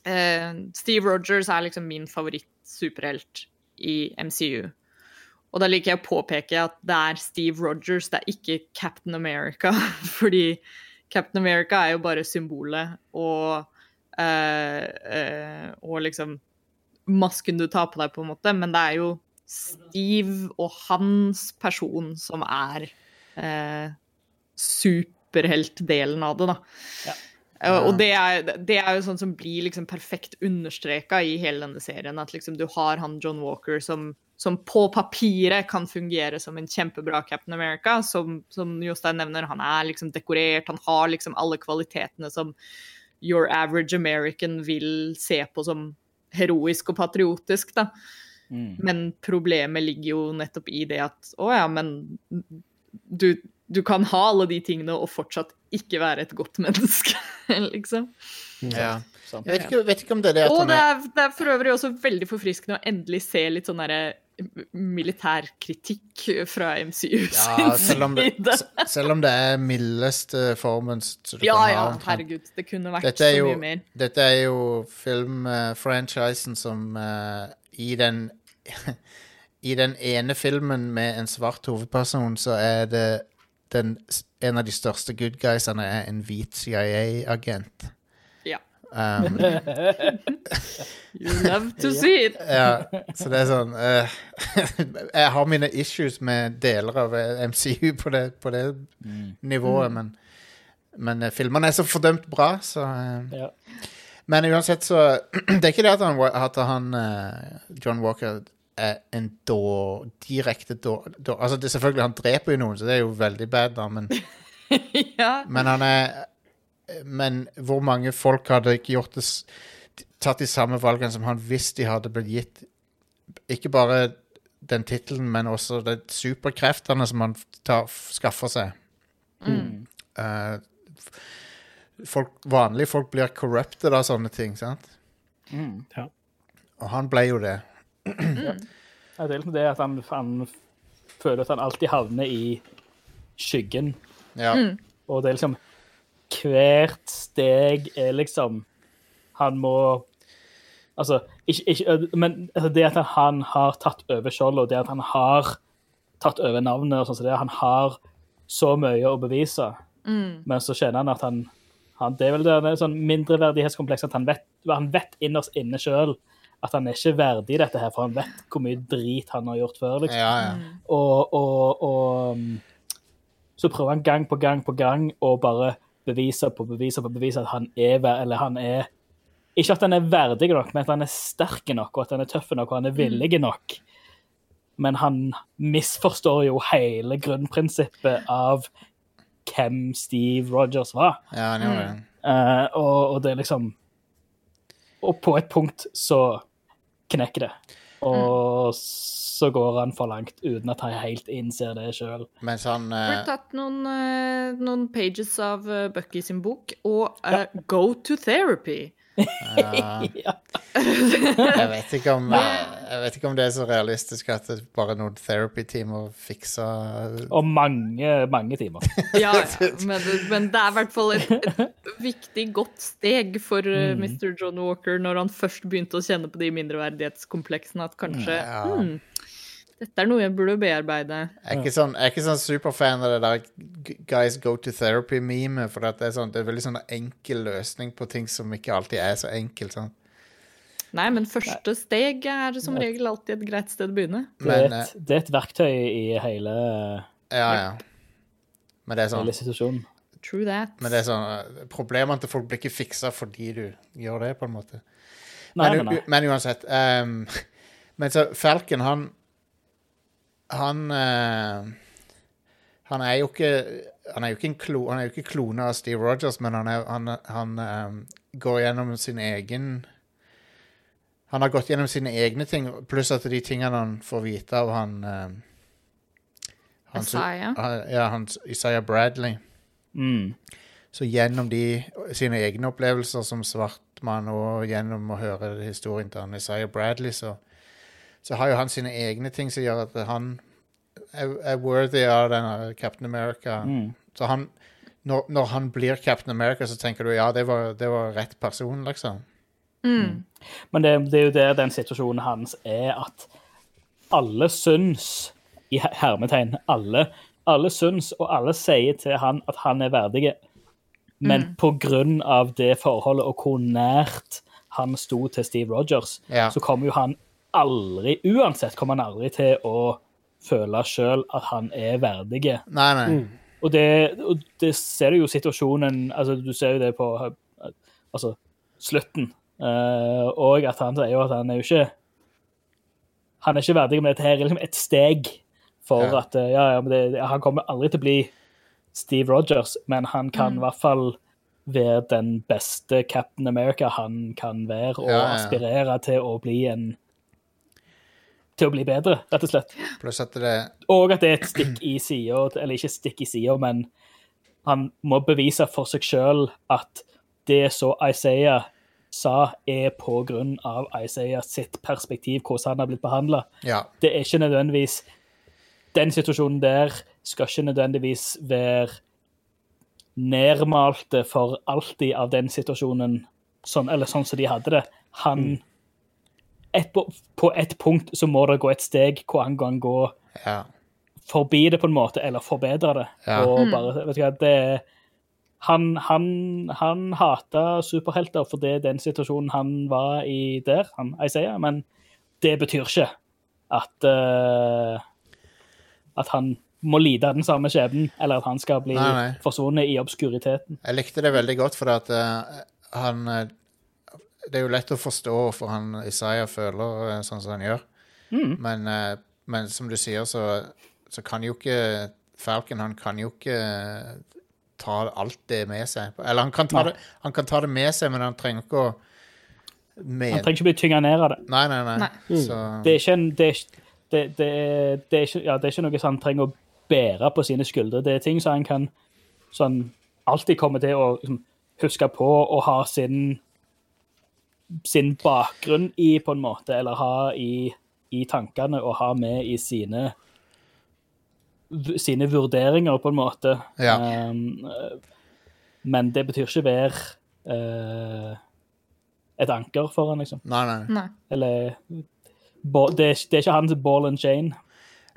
eh, Steve Rogers er liksom min favoritt-superhelt i MCU. Og da liker jeg å påpeke at det er Steve Rogers, det er ikke Captain America. Fordi Captain America er jo bare symbolet og, Uh, uh, og liksom masken du tar på deg, på en måte. Men det er jo Steve og hans person som er uh, superheltdelen av det, da. Ja. Eh, Og det er, det er jo sånn som blir liksom perfekt understreka i hele denne serien. At liksom du har han John Walker som, som på papiret kan fungere som en kjempebra Captain America. Som, som Jostein nevner, han er liksom dekorert, han har liksom alle kvalitetene som your average American vil se på som heroisk og patriotisk, da. Mm. Men problemet ligger jo nettopp i det at å ja, men du, du kan ha alle de tingene og fortsatt ikke være et godt menneske, liksom. Ja. Jeg vet ikke, vet ikke om det er det at Og det er det er for øvrig også veldig forfriskende å endelig se litt sånn derre militærkritikk fra MCU ja, sin selv, om det, side. selv om det er mildeste formen du Ja, kan ha ja, ja, herregud. Det kunne vært Dette så jo, mye mer. dette er jo filmfranchisen som uh, i den I den ene filmen med en svart hovedperson, så er det den, en av de største good guysene er en hvit CIA-agent. Ja. Um, You love to see it. ja, så det er sånn uh, Jeg har mine issues med deler av eh, MCU på det, på det nivået, men, men eh, filmene er så fordømt bra, så uh, Ja. Men uansett, så Det er ikke det at han, at han uh, John Walker er en då, direkte då, då Altså, det, selvfølgelig, han dreper jo noen, så det er jo veldig bad, da, men, ja. men han er Men hvor mange folk hadde ikke gjort det Tatt de samme valgene som han hvis de hadde blitt gitt Ikke bare den tittelen, men også de superkreftene som han tar, skaffer seg. Mm. Uh, folk, vanlige folk blir corrupted av sånne ting, sant? Mm. Ja. Og han ble jo det. Ja, det er liksom det at han, han føler at han alltid havner i skyggen. Ja. Og det er liksom Hvert steg er liksom Han må Altså, ikke, ikke Men altså, det at han har tatt over skjoldet, og det at han har tatt over navnet, og sånn som det, han har så mye å bevise, men så kjenner han at han, han Det er vel det, det er sånn mindreverdighetskompleks at han vet, han vet innerst inne sjøl at han er ikke verdig dette her, for han vet hvor mye drit han har gjort før. liksom. ja, ja. Og, og, og um, så prøver han gang på gang på gang å bare bevise på bevise på bevise at han er Eller han er Ikke at han er verdig nok, men at han er sterk nok, og at han er tøff nok, og han er villig nok. Men han misforstår jo hele grunnprinsippet av hvem Steve Rogers var. ja han gjorde det. Uh, og, og det er liksom Og på et punkt så knekker det. Og så går han for langt uten at han helt innser det sjøl. Mens han Vi har eh, tatt noen, eh, noen pages av eh, Bucky sin bok, og eh, Go to therapy. Ja, Ja. jeg, vet ikke om, eh, jeg vet ikke om det er så realistisk at det bare noen therapy-timer fikser Og mange, mange timer. Ja, ja. Men, men det er i hvert fall et, et viktig, godt steg for mm. Mr. John Walker når han først begynte å kjenne på de mindreverdighetskompleksene, at kanskje Ja. hmm, dette er noe jeg burde bearbeide. Jeg er ikke sånn, jeg er ikke sånn superfan av det der guys go to therapy-meme, for at det er, sånn, det er veldig sånn enkel løsning på ting som ikke alltid er så enkelt. Sånn. Nei, men første steg er som regel alltid et greit sted å begynne. Det er, et, det er et verktøy i hele, Ja, ja. Men det er sånn, hele situasjonen. True that. men det er sånn eh, Problemene til folk blir ikke fiksa fordi du gjør det, på en måte. Nei, men, nei, nei. men uansett um, Men så Falcon, han Han eh, Han er jo ikke Han er jo ikke en klo, han er jo ikke klone av Steve Rogers, men han, er, han, han um, går gjennom sin egen Han har gått gjennom sine egne ting, pluss at de tingene han får vite av han um, han Isaiah. han- Ja, han Isaiah Bradley. Mm. Så gjennom de, sine egne opplevelser som svart mann, og gjennom å høre historien til han Isaiah Bradley, så, så har jo han sine egne ting som gjør at han er, er worthy av denne Captain America. Mm. Så han, når, når han blir Captain America, så tenker du ja, det var, det var rett person, liksom. Men det, det er jo der den situasjonen hans er at alle syns, i hermetegn, alle, alle syns, og alle sier til han at han er verdig, men på grunn av det forholdet og hvor nært han sto til Steve Rogers, Ja. så kommer jo han aldri, uansett kommer han aldri til å føle sjøl at han er verdig. Nei, nei. Og det, og det ser du jo situasjonen altså Du ser jo det på altså, slutten. Uh, og at han sier jo at han er jo ikke Han er ikke verdig, men dette her er liksom et steg for Ja. at eh, ja, ja, men det, Han kommer aldri til å bli Steve Rogers, men han kan i hvert fall være den beste Captain America han kan være, og Ja, ja. aspirere til å bli en Til å bli bedre, rett og slett. At det Og at det er et stikk i sida, eller ikke stikk i sida, men han må bevise for seg sjøl at det så Isaiah sa, er på grunn av Isaiah sitt perspektiv, hvordan han har blitt behandla. Ja. Det er ikke nødvendigvis Den situasjonen der skal ikke nødvendigvis være nedmalte for alltid av den situasjonen, sånn, eller sånn som de hadde det. Han et, på, et punkt så må det gå et steg hvor han kan gå ja. forbi det på en måte, eller forbedre det. Ja. Og bare, vet du hva, det han, han, han hata superhelter fordi den situasjonen han var i der, han Isaiah, men det betyr ikke at uh, at han må lide den samme skjebnen, eller at han skal bli Nei, nei. forsvunnet i obskuriteten. Jeg likte det veldig godt, for at uh, han eh, Det er jo lett å forstå hvorfor han Isaiah føler eh, sånn som han gjør. Mm. Men, eh, men som du sier, så, så kan jo ikke Falcon Han kan jo ikke ta alt det med seg. Eller han kan ta, det, han kan ta det med seg, men han trenger ikke å med... Han trenger ikke bli tynga ned av det. Nei, nei, nei. Nei. Så, Det er ikke, en, det er, det, det, er- det, er ikke, ja, det er ikke noe som han trenger å bære på sine skuldre. Det er ting som han kan sånn, alltid komme til å liksom, huske på og ha sin, sin bakgrunn i, på en måte, eller ha i, i tankene og ha med i sine sine vurderinger, på en måte. Ja. Um, men det betyr ikke være uh, et anker for han, liksom. nei, nei. Nei. Eller det, er, det er ikke hans ball and chain.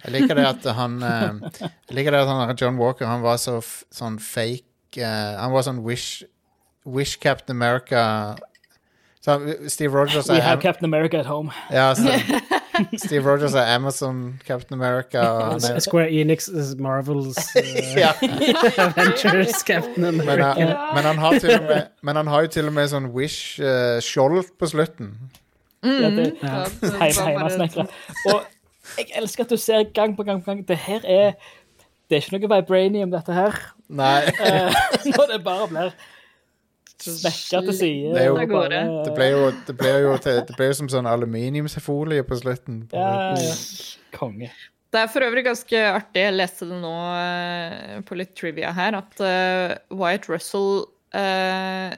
Jeg liker det at han eh, Jeg liker det at han, John Walker Han var så f sånn fake uh, Han var sånn Wish Wish Captain America så, Steve Rogers We er have Captain America at home. ja, så, Steve Rogers er Amazon Captain America og er, Square Enix is Marvels uh, Adventures, Avengers Captain men, America. han, men, han har til og med, men han har jo til og med sånn Wish-skjold på slutten. Ja, det, Ja, det Hjemmesnekra. Og jeg elsker at du ser gang på gang på gang Det her er Det er ikke noe vibranium, dette her. Nei, Uh, Når det bare blir smekka til side. Det jo- bare- det ble jo, det ble jo, det ble jo som sånn aluminiumsfolie på slutten. Ja, ja. Konge. Det er for øvrig ganske artig, jeg leste det nå eh, på litt trivia her, at eh, Wyatt Russell uh,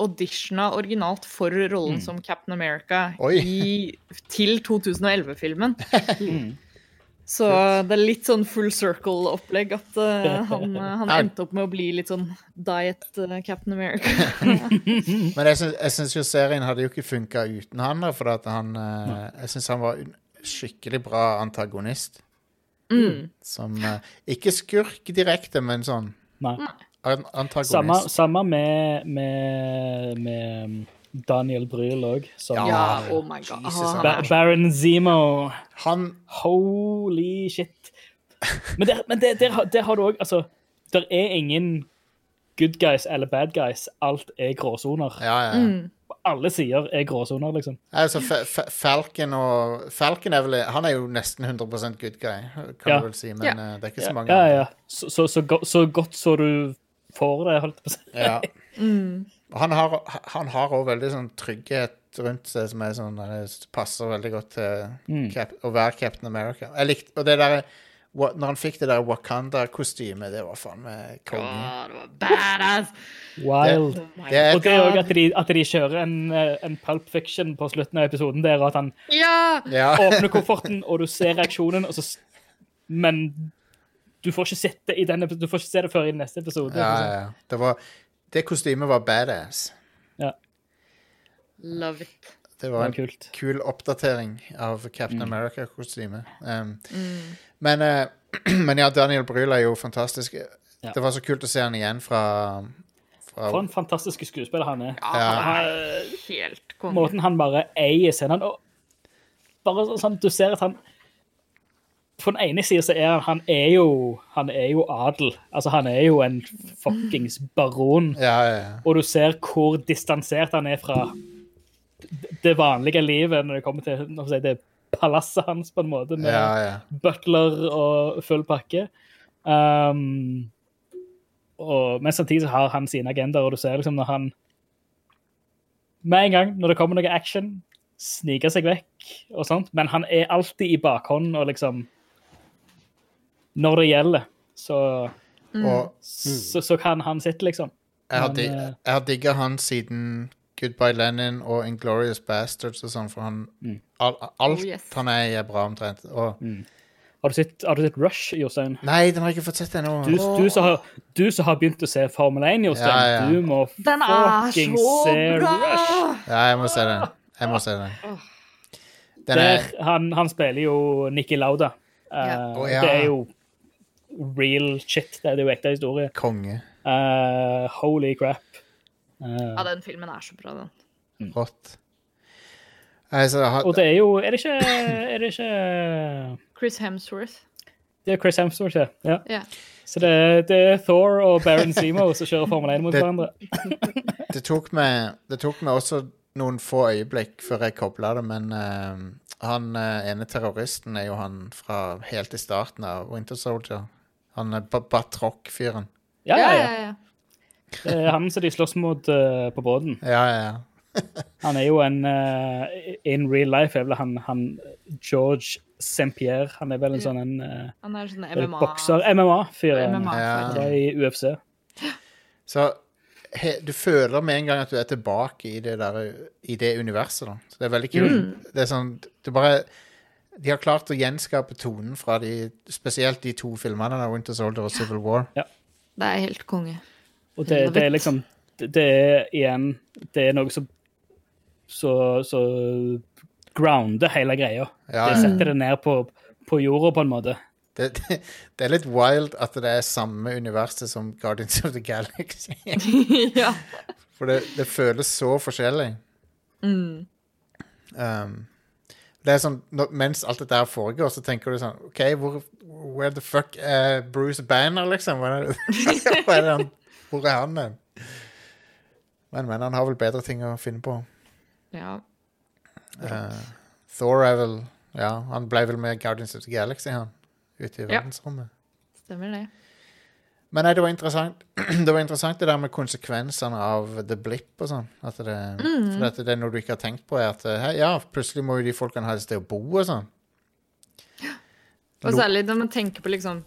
auditiona originalt for rollen som Captain America i, til 2011-filmen. Så det er litt sånn full circle-opplegg at uh, han, han endte opp med å bli litt sånn diet uh, Captain America. Men jeg syns, jo serien hadde jo ikke funka uten han, da, for at han uh, Jeg syns han var en skikkelig bra antagonist. Mm. Som eh, Ikke skurk direkte, men sånn Nei. antagonist. Samme, samme med, med, med Daniel Bryl òg. Ja. Ja, oh my god. Jesus, Ba Baron Zemo. Han Holy shit. Men der, men der, der, har- der har du òg Altså, der er ingen good guys eller bad guys. Alt er gråsoner. Ja, ja. Mm. Alle sider er gråsoner, liksom. Altså, Fa Fa Falcon og Falcon er vel Han er jo nesten 100 good guy, kan Ja. du vel si, men Ja. eh, det er ikke så mange. ja, ja. Så, så, så, go så godt så du får det, holdt jeg på å si. Ja. Mm. Han har han har også veldig sånn trygghet rundt seg som er sånn han passer veldig godt til Mm. Cap å være Captain America. Jeg likte, og det der, Når han fikk det der Wakanda-kostymet, det var faen meg konge. Ja, det var badass! Wild. Det, Det er Og det er et, òg at, de- at de kjører en, eh, en Pulp Fiction på slutten av episoden der, og at han Ja! ja. åpner kofferten, og du ser reaksjonen, og så Men du får du får ikke se det før i neste episode. ja, ja, ja. Det, var, det kostymet var badass. Ja. Love it. Det Det var en en var kul oppdatering av Captain America-kostymet. Um, men, uh, men ja, Daniel Bryl er jo fantastisk. Ja. Det var så kult å se han igjen fra, fra For en fantastisk skuespiller han er. Ja, han er helt konge. Måten han bare eier scenen og bare sånn, Du ser at han På den ene sida så er han Han er jo, han er jo adel. Altså, han er jo en fuckings baron. Ja, ja, ja. Og du ser hvor distansert han er fra det vanlige livet når det kommer til si, det palasset hans, på en måte, med butler og full pakke. Um, og, men samtidig så har han sine agendaer, og du ser liksom når han Med en gang, når det kommer noe action, sniker seg vekk og sånt, men han er alltid i bakhånd og liksom Når det gjelder, så, mm. så, så kan han sitte, liksom. jeg har, Men, eh, jeg har digga han siden Goodbye Lenin og Inglorious Bastards og sånn, for han Mm. all, Alt Oh, yes. han er i, er bra, omtrent. Og Har du sett, har du sett Rush, Jostein? Nei, den har jeg ikke fått sett ennå. Du, du, som har, du som har begynt å se Formel 1, Jostein, Ja, ja. du må Den fucking se bra! Rush. Ja, jeg må se den. Jeg må se den. Den Der, er han, han spiller jo Nikki Lauda. Eh, Ja. oh, ja. Det er jo real shit. Det er jo ekte historie. konge. Uh, holy crap. Uh, Ja, den filmen er så bra, den. Rått. Altså, har- og det er jo Er det ikke, er det ikke Chris Hemsworth. Det er Chris Hemsworth, ja. ja. Yeah. Så det, det er Thor og Baron Zemo som kjører Formel 1 mot Det- hverandre. det, tok meg, det tok meg også noen få øyeblikk før jeg kobla det, men uh, han uh, ene terroristen er jo han fra helt i starten av Winter Soldier. Han er ba Batrock-fyren. Ja, Ja, ja, ja. Det er han som de slåss mot eh, på båten. Ja, ja, ja. Han er jo en eh, In real life er vel han, han George St-Pierre. Han er vel en sånn en eh, Han er sånn er MMA. bokser MMA-fyr. ja. MMA Ja. Han var i UFC. Så he, du føler med en gang at du er tilbake i det, der, i det universet. Da. Så det er veldig kult. Det er sånn, du bare, de har klart å gjenskape tonen fra de, spesielt de to filmene, Winter Soldier og Civil War. Det er helt konge. Og det, det er liksom Det det er igjen Det er noe som så, så grounder hele greia. Ja, Det setter det ned på, på jorda, på en måte. Det, det, det er litt wild at det er samme universet som Guardians of the Galaxy. ja. For det, det føles så forskjellig. Mm. Um, det er sånn, når, Mens alt dette her foregår, så tenker du sånn OK, hvor, where the fuck er Bruce Banner, liksom? Hvor er hvor er han, hvor er han hen? Men, men han har vel bedre ting å finne på. ja. Uh, Thor er vel Ja, han ble vel med Guardians of the Galaxy, han. Ute i Ja. verdensrommet. Stemmer det. Men nei, det var interessant Det var interessant det der med konsekvensene av the blip og sånn. At det, For at det er noe du ikke har tenkt på, er at hei, ja, plutselig må jo de folkene ha et sted å bo og sånn. Og særlig når man tenker på liksom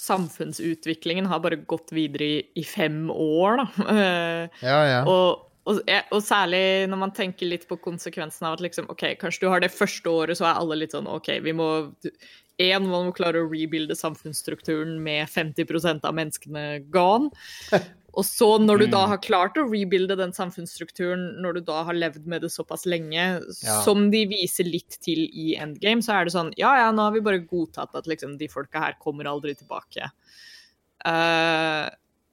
Samfunnsutviklingen har bare gått videre i, i fem år, da. Eh, Ja, ja. og, og, og særlig når man tenker litt på konsekvensen av at liksom, ok, kanskje du har det første året, så er alle litt sånn OK, vi må Én, man må klare å rebuilde samfunnsstrukturen med 50% av menneskene gone. Og så, når du da har klart å rebuilde den samfunnsstrukturen, når du da har levd med det såpass lenge, Ja. som de viser litt til i Endgame, så er det sånn Ja, ja, nå har vi bare godtatt at liksom, de folka her kommer aldri tilbake. Uh,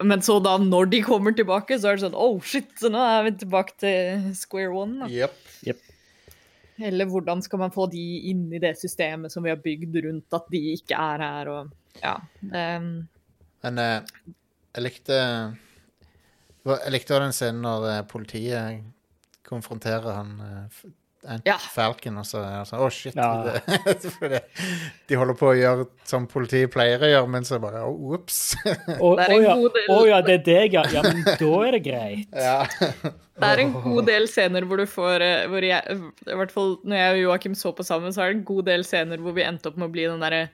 men så da, når de kommer tilbake, så er det sånn Oh shit, så nå er vi tilbake til square one. Da. Jep. Eller hvordan skal man få de inn i det systemet som vi har bygd rundt at de ikke er her, og ja. Um. Men eh, jeg likte Jeg likte den scenen når eh, politiet konfronterer han eh, Ja. Falcon, og så er sånn Å, shit. Ja. Det, for det, de holder på å gjøre som politiet pleier å gjøre, men så bare Å, ops. Å er ja. det er deg, ja. Ja, men da er det greit. ja. Det er en god del scener hvor du får eh, hvor jeg, I hvert fall når jeg og Joakim så på sammen, så er det en god del scener hvor vi endte opp med å bli den derre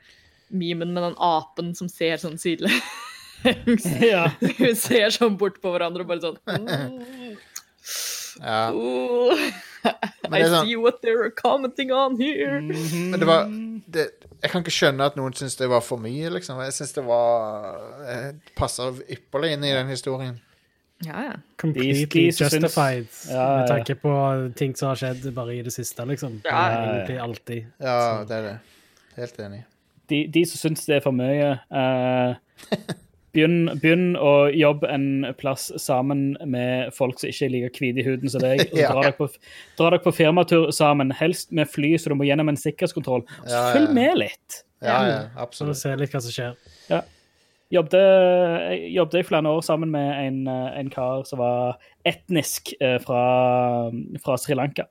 memen med den apen som ser sånn sidelengs. Ja. Vi ser sånn bort på hverandre og bare sånn mm. ja. Men I sånn- see what they're commenting on here. Men det var det, Jeg kan ikke skjønne at noen syns det var for mye, liksom. Jeg syns det var passer ypperlig inn i den historien. Ja, ja. Completely justified, Ja, ja. med tanke på ting som har skjedd bare i det siste, liksom. Ja. Egentlig alltid. Ja, det er det. Helt enig. De, de som syns det er for mye, eh, begynn, begynn å jobbe en plass sammen med folk som ikke er like hvite i huden som deg. og Ja. Dra dere på, dra dere på firmatur sammen, helst med fly, så du må gjennom en sikkerhetskontroll. Så Ja, ja. følg med litt. Ja, ja, absolutt. Se litt hva som skjer. Jobbet, jeg jobbet i flere år sammen med en, en kar som var etnisk eh, fra, fra Sri Lanka.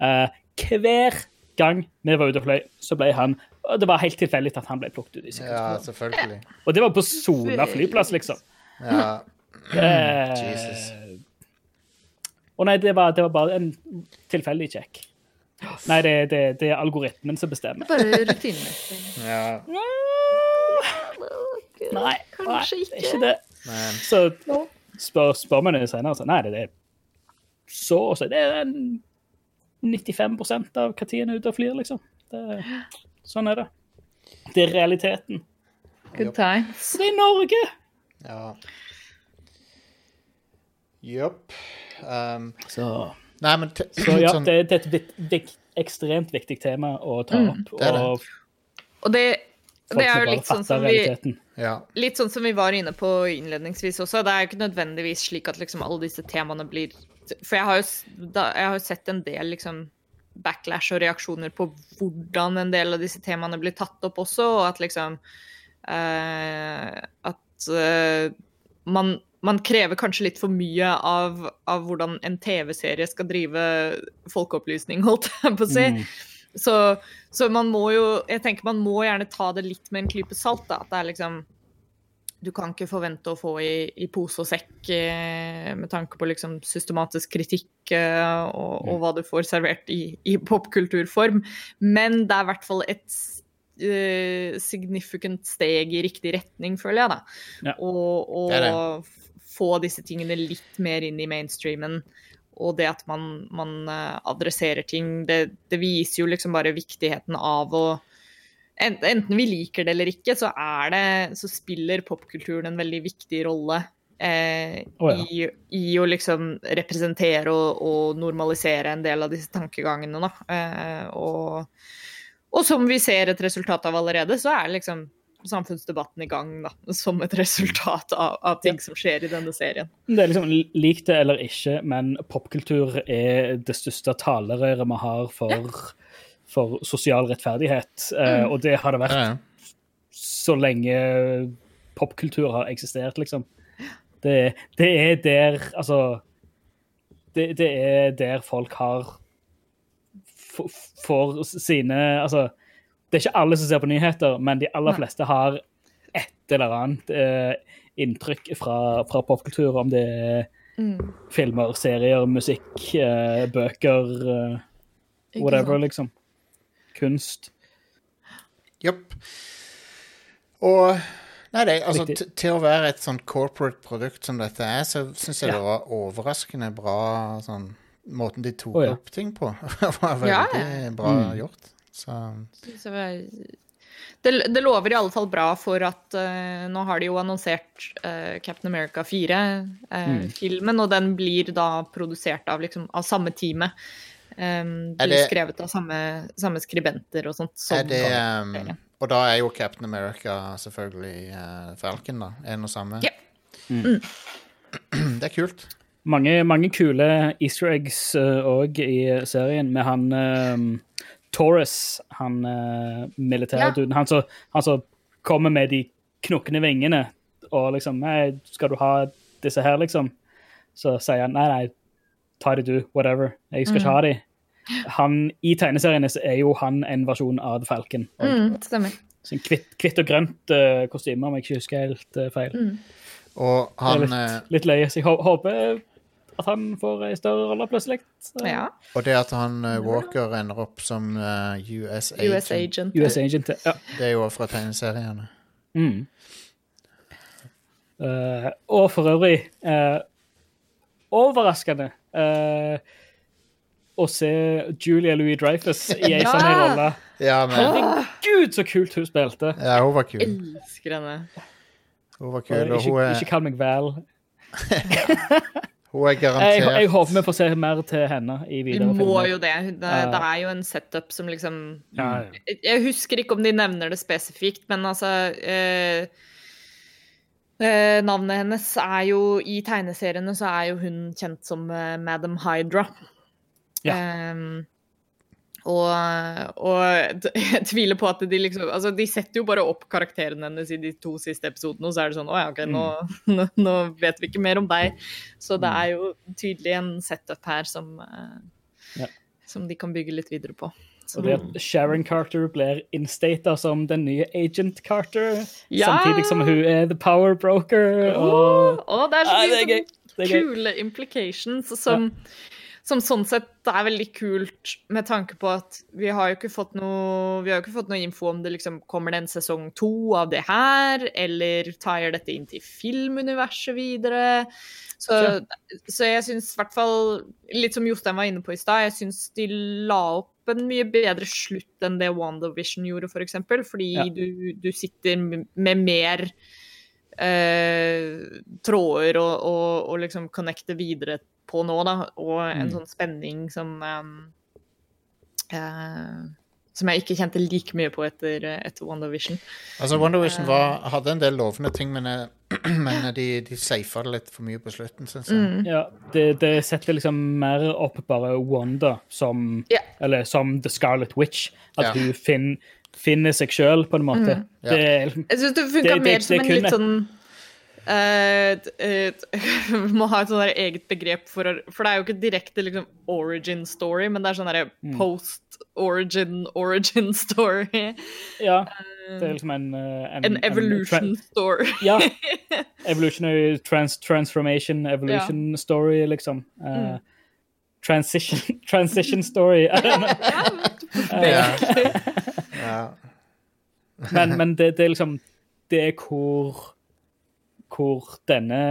Eh, hver gang vi var ute og fløy, så ble han Det var helt tilfeldig at han ble plukket ut i Ja, selvfølgelig. Og det var på Sola flyplass, liksom. Ja. Eh, Jesus. Å nei, det var, det var bare en tilfeldig sjekk. Nei, det, det, det er algoritmen som bestemmer. Bare rutinemessig. ja. Nei, nei Kanskje det er ikke. ikke det. Men Så spør, spør man det senere, så nei, det er så å si. Det er en 95% av er ute og flyr, liksom. Det, sånn er det. Det er realiteten. Good times. Det er Norge! Ja. Jopp. Um, Så, nei, men så ja, sånn, det, det er et vik, ekstremt viktig tema å ta Mm, opp. det er det. Og Og det Det er jo litt sånn som vi- realiteten. Ja. Litt sånn som vi var inne på innledningsvis også. Det er jo ikke nødvendigvis slik at liksom alle disse temaene blir For jeg har jo, da, jeg har jo sett en del liksom backlash og reaksjoner på hvordan en del av disse temaene blir tatt opp også, og at liksom uh, At uh, man, man krever kanskje litt for mye av, av hvordan en TV-serie skal drive folkeopplysning, holdt jeg på å si. Mm. Så, så man må jo Jeg tenker man må gjerne ta det litt med en klype salt. da, At det er liksom Du kan ikke forvente å få i, i pose og sekk eh, med tanke på liksom systematisk kritikk eh, og, og hva du får servert i, i popkulturform. Men det er i hvert fall et eh, significant steg i riktig retning, føler jeg, da. Ja. Og, og Det det. få disse tingene litt mer inn i mainstreamen. Og det at man, man eh, adresserer ting, det, det viser jo liksom bare viktigheten av å Enten vi liker det eller ikke, så, er det, så spiller popkulturen en veldig viktig rolle eh, oh, ja. i, i å liksom representere og, og normalisere en del av disse tankegangene. Da. Eh, og, og som vi ser et resultat av allerede, så er liksom samfunnsdebatten i gang da, som et resultat av, av ting som skjer i denne serien. Det er liksom lik det eller ikke, men popkultur er det største talerøret vi har for, for sosial rettferdighet. Eh, og det har det vært Ja, ja. så lenge popkultur har eksistert, liksom. Det, det er der Altså det, det er der folk har får sine Altså, det er ikke alle som ser på nyheter, men de aller Nei. fleste har et eller annet eh, inntrykk fra, fra popkultur, om det er Mm. filmer, serier, musikk, eh, bøker, eh, whatever, liksom. Kunst. Jepp. Og Nei, det, altså, til å være et sånn corporate produkt som dette er, så syns jeg Ja. det var overraskende bra sånn Måten de tok oh, ja. opp ting på, var veldig Ja, bra Mm. gjort. Så Så det, det lover i alle fall bra for at uh, nå har de jo annonsert uh, Captain America 4-filmen, Mm. og den blir da produsert av, liksom, av samme teamet. Um, Er blir det- skrevet av samme, samme skribenter og sånt. Som er det um. Og da er jo Captain America selvfølgelig uh, Falcon, da. En og samme. Ja. Det er kult. Mange, mange kule easter eggs òg i serien, med han um, Taurus, han uh, militærduden. Han, som- han som kommer med de knokkende vingene og liksom Nei, skal du ha disse her, liksom? Så sier han nei, nei, ta de du, whatever. Jeg skal ikke ha de. Han, I tegneseriene så er jo han en versjon av The Falcon. Mm, stemmer. sånn kvitt, kvitt og grønt uh, kostyme, om jeg ikke husker helt uh, feil. Mm. Og han litt, eh, litt løye, så jeg håper at han får ei større rolle plutselig. Ja. Og det at han Walker ender opp som uh, US agent, US Agent. US Agent, ja. det er jo fra tegneseriene. Mm. Uh, og for øvrig uh, overraskende eh, å se Julia Louis Dreyfus i ei Ja! sånn rolle. Ja, Herregud, så kult hun spilte! Ja, hun var kul. Elsker henne. Hun var kul, og ikke, hun er, ikke kall meg Val. hun er Jeg, garantert jeg håper vi får se mer til henne i Vi videre må filmer. jo det. Det, det er jo en setup som liksom Ja, ja. Jeg- Jeg husker ikke om de nevner det spesifikt, men altså eh, eh, Navnet hennes er jo I tegneseriene så er jo hun kjent som eh, Madam Hydra. Ja. Um, og, og jeg tviler på at de liksom Altså, de setter jo bare opp karakteren hennes i de to siste episodene, og så er det sånn Å ja, OK, nå, nå, nå vet vi ikke mer om deg. Så det er jo tydelig en setup her som eh, Ja. Som de kan bygge litt videre på. Så- Og det at Sharon Carter blir instata som den nye Agent Carter, Ja! samtidig som hun er the power broker. Og... oh, oh, det er så Ja, mye er sånn kule implications som, som sånn sett er veldig kult med tanke på at vi har jo ikke fått noe vi har ikke fått noe info om det liksom kommer det en sesong to av det her, eller tar dette inn til filmuniverset videre. Så, så jeg syns i hvert fall, litt som Jostein var inne på i stad, jeg syns de la opp en mye bedre slutt enn det WandaVision gjorde, f.eks. For eksempel, fordi Ja. du, du sitter med mer eh, tråder og, og, og liksom connecte videre på nå, da. Og en Mm. sånn spenning som um, eh, som jeg ikke kjente like mye på etter, etter WandaVision. Altså, WandaVision var, hadde en del lovende ting, men, eh, men de, de safa det litt for mye på slutten, syns jeg. Mm. Ja, det, det setter liksom mer opp bare Wanda som yeah. Eller som The Scarlet Witch. At Ja. hun fin, finner seg sjøl, på en måte. Ja. Det er liksom Jeg syns det funka mer som en litt sånn eh, må ha et sånn eget begrep for For det er jo ikke direkte liksom origin story, men det er sånn derre Mm. post-origin origin story. Ja. Det er liksom en En, En evolution story. ja. Evolutionary trans, transformation, evolution story, liksom. Mm. Uh, Transition, transition story. I don't know. Ja. Ja. Men, men det, det er liksom Det er hvor Hvor denne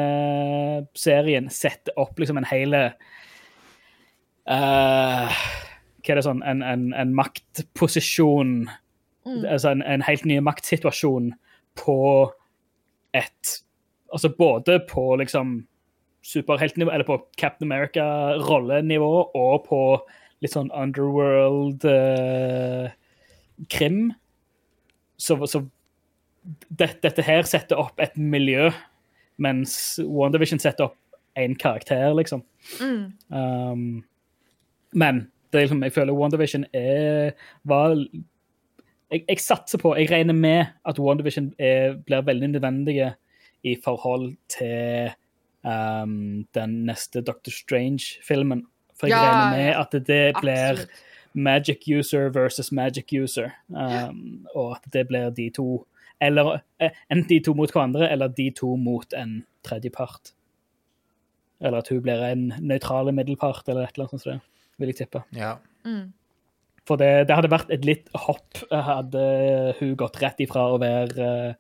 serien setter opp liksom en hele uh, Hva er det sånn En, en, en maktposisjon Altså en, en helt ny maktsituasjon på et Altså både på liksom superheltnivå, eller på Captain America-rollenivå, og på litt sånn underworld-krim. så, så det, dette her setter opp et miljø, mens WandaVision setter opp én karakter, liksom. Mm. Um, men det liksom, jeg føler WandaVision er var jeg, jeg satser på, jeg regner med at WandaVision er, blir veldig nødvendige i forhold til um, den neste Doctor Strange-filmen. For jeg Ja, regner med at det blir Absolutt. magic user versus magic user. Um, og at det blir de to Eller eh, enten de to mot hverandre, eller de to mot en tredjepart. Eller at hun blir en nøytral middelpart, eller et eller annet sånt. som det, Vil jeg tippe. ja. Mm. For det, det hadde vært et litt hopp hadde hun gått rett ifra å være eh,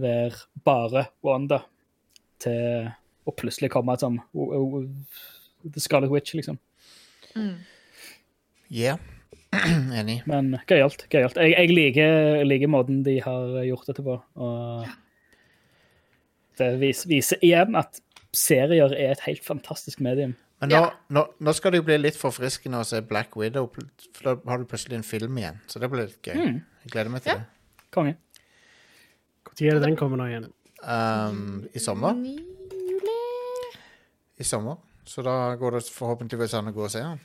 være bare Wanda til å plutselig komme som The Scarlet Witch, liksom. Yeah. Enig. Men gøyalt. gøyalt. Jeg, jeg liker, liker måten de har gjort dette på. Og det vis, viser igjen at serier er et helt fantastisk medium. Men nå, Ja. nå, nå skal det jo bli litt forfriskende å se Black Widow, for da har du plutselig en film igjen. Så det blir litt gøy. Mm. Jeg gleder meg til Ja. det. Konge. Når er det den kommer nå igjen? Um, I sommer. Juli? I sommer. Så da går det forhåpentligvis an å gå og se den.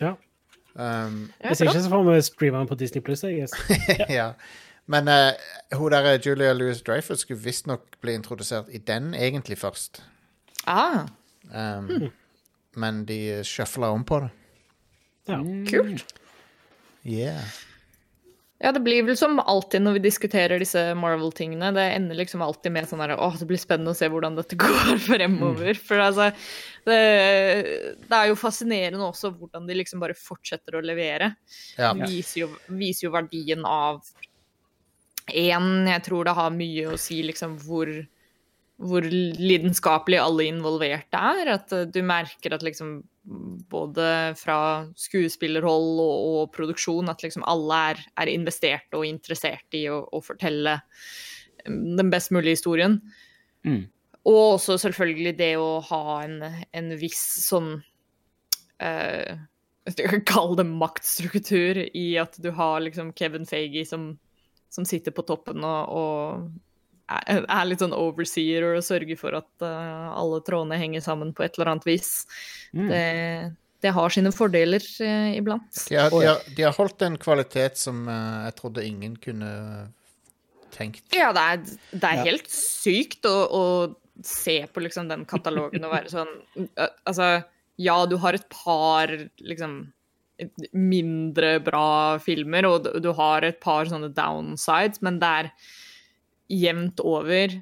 Ja. Um, Hvis ikke så får vi streame den på Disney Pluss, jeg guess. ja. Men uh, hun der Julia Louis Dreyfus skulle visstnok bli introdusert i den egentlig først. Ah, Um, Men de shuffla om på det. Ja. kult. Yeah. Ja, det blir vel som alltid når vi diskuterer disse Marvel-tingene. Det ender liksom alltid med sånn her Åh, det blir spennende å se hvordan dette går fremover. For altså det, det er jo fascinerende også hvordan de liksom bare fortsetter å levere. Ja. Viser jo, viser jo verdien av Én, jeg tror det har mye å si liksom hvor hvor lidenskapelig alle involverte er. At eh, du merker at liksom både fra skuespillerhold og, og produksjon at liksom alle er, er investert og interessert i å, å fortelle mm, den best mulige historien. Mm. Og også selvfølgelig det å ha en, en viss sånn kan kalle det maktstruktur i at du har liksom Kevin Feige som, som sitter på toppen og, og er, litt sånn overseer og sørger for at uh, alle trådene henger sammen på et eller annet vis. Mm. Det, det har sine fordeler uh, iblant. De, har, de, har, de har holdt en kvalitet som uh, jeg trodde ingen kunne tenkt. Ja, det er, det er Ja. helt sykt å, å se på liksom den katalogen og være sånn Altså, ja, du har et par liksom mindre bra filmer, og du- du har et par sånne downsides, men det er jevnt over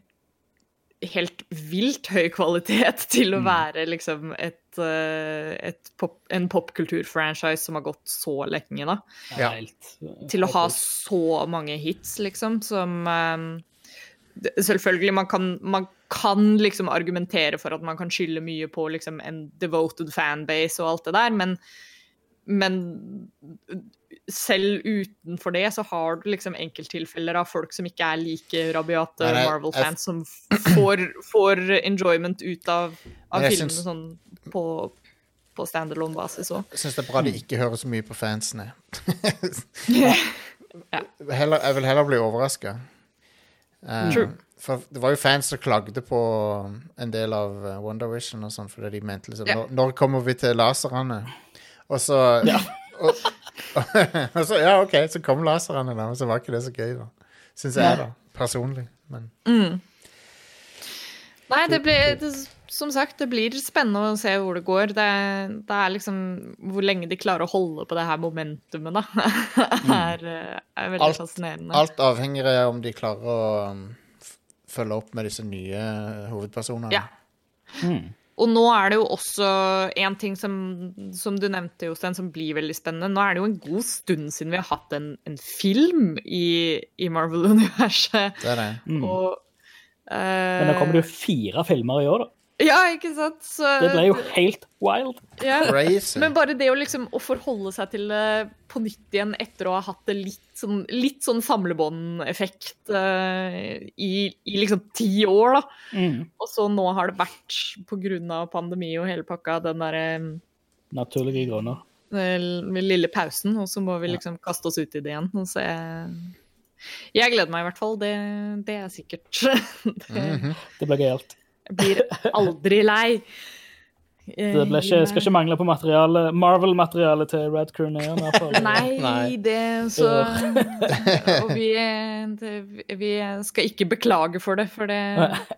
helt vilt høy kvalitet til å være liksom et, øh, et pop, en popkulturfranchise som har gått så lenge, da. Ja. Til å ha så mange hits, liksom, som ehm, Selvfølgelig, man kan, man kan liksom argumentere for at man kan skylde mye på liksom en devoted fanbase og alt det der, men, men selv utenfor det så har du liksom enkelttilfeller av folk som ikke er like rabiate Marvel-fans, som får, får enjoyment ut av, av Men filmene syns- sånn på, på standalone-basis òg. Jeg syns det er bra de ikke hører så mye på fansene. Ja. Heller, jeg vil heller bli overraska. True. for det var jo fans som klagde på en del av eh, Wonder Vision og sånn, fordi de mente liksom Ja. når, når kommer vi til laserne? Og så Ja. og så, Ja, OK, så kom laserne, da. Men så var ikke det så gøy, da. Syns jeg, da. Personlig. Men Nei, det blir det, Som sagt, det blir spennende å se hvor det går. Det, det er liksom Hvor lenge de klarer å holde på det her momentumet, da, er, eh, er veldig Alt- fascinerende. alt avhenger av om de klarer å um, følge opp med disse nye hovedpersonene. Ja. Og nå er det jo også en ting som, som du nevnte, Jostein, som blir veldig spennende. Nå er det jo en god stund siden vi har hatt en, en film i, i Marvel-universet. Det er det. Mm. Og uh, Men da kommer det jo fire filmer i år, da. Ja, ikke sant? Så, Det ble jo helt wild. ja. Crazy. Men bare det å liksom å forholde seg til det på nytt igjen etter å ha hatt det litt sånn, litt sånn samlebåndeffekt uh, i, i liksom ti år, da. Mm. Og så nå har det vært, av pandemi og hele pakka, den derre Naturlige grunner. den lille pausen, og så må vi liksom kaste oss ut i det igjen. Og så jeg, jeg gleder meg i hvert fall. Det, det er sikkert. det, Mhm. Det blir gøyalt. Jeg blir aldri lei. Eh, Det ble ikke, skal ikke mangle på materiale, Marvel-materiale til Red Crew Neon. Nei, Nei. det så Og vi, det, vi skal ikke beklage for det, for det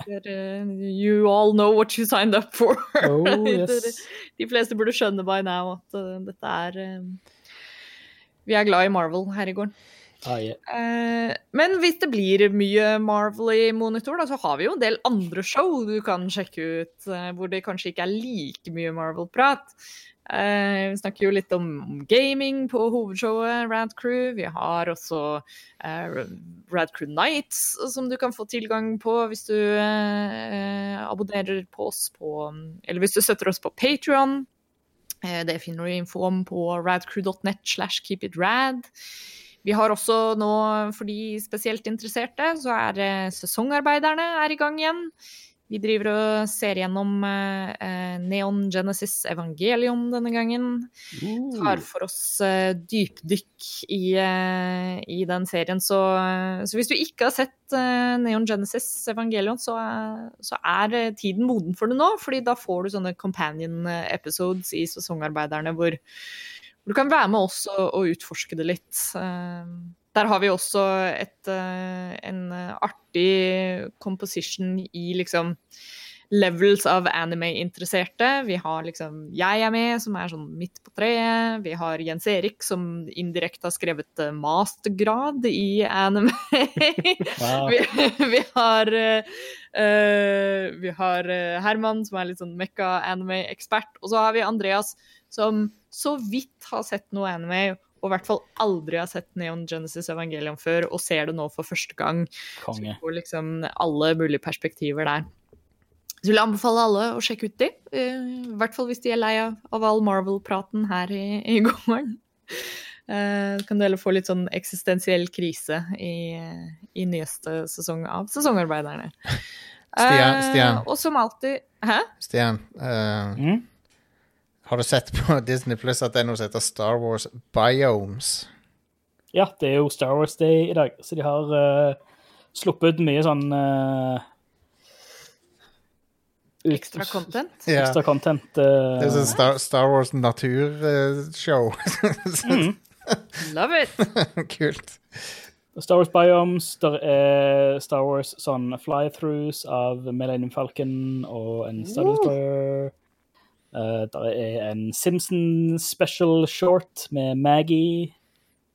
dere- You all know what you signed up for. Oh, yes. De fleste burde skjønne by now at uh, dette er Vi er glad i Marvel her i gården. Ah, yeah. Men hvis det blir mye Marvel i monitor, da, så har vi jo en del andre show du kan sjekke ut, eh, hvor det kanskje ikke er like mye Marvel-prat. Eh, vi snakker jo litt om, gaming på hovedshowet Rad Crew. Vi har også eh, Rad Crew Nights, som du kan få tilgang på hvis du abonnerer på oss på Eller hvis du støtter oss på Patrion. Det finner du info om på radcrew.net slash keepitrad. Vi har også nå, for de spesielt interesserte, så er sesongarbeiderne er i gang igjen. Vi driver og ser gjennom eh, eh, Neon Genesis Evangelion denne gangen. Tar for oss eh, dypdykk i, eh, i den serien. Så, eh, så hvis du ikke har sett eh, Neon Genesis Evangelion, så, så er tiden moden for det nå. fordi da får du sånne companion episodes i sesongarbeiderne hvor du kan være med oss og, og utforske det litt. Eh, der har vi også et, eh, en artig composition i liksom levels av anime-interesserte. Vi har liksom Jeg er med, som er sånn midt på treet. Vi har Jens Erik, som indirekte har skrevet eh, mastergrad i anime. Wow. vi, vi har eh, Vi har Herman, som er litt sånn mekka-anime-ekspert. Og så har vi Andreas, som så vidt har sett noe anime, og i hvert fall aldri har sett Neon Genesis Evangelion før, og ser det nå for første gang. Konge. får liksom alle mulige perspektiver der. Så vil jeg anbefale alle å sjekke ut de. eh, I hvert fall hvis de er lei av, all Marvel-praten her i, i gården. Eh, kan du heller få litt sånn eksistensiell krise i, i nyeste sesong av Sesongarbeiderne. Stian- Stian. Stian. og som alltid Hæ? Stian, uh, Mm? Har du sett på Disney Pluss at det er noe som heter Star Wars Biomes? Ja, det er jo Star Wars Day i dag, så de har uh, sluppet ut mye sånn uh, ut- Ekstra content? Ja. Ekstra content. Det er sånn Star, Star Wars naturshow. mm. Love it! Kult. Star Wars Biomes, der er Star Wars sånn fly-throughs av Millennium Falcon og en Star Destroyer. Uh, det er en Simpson special short med Maggie.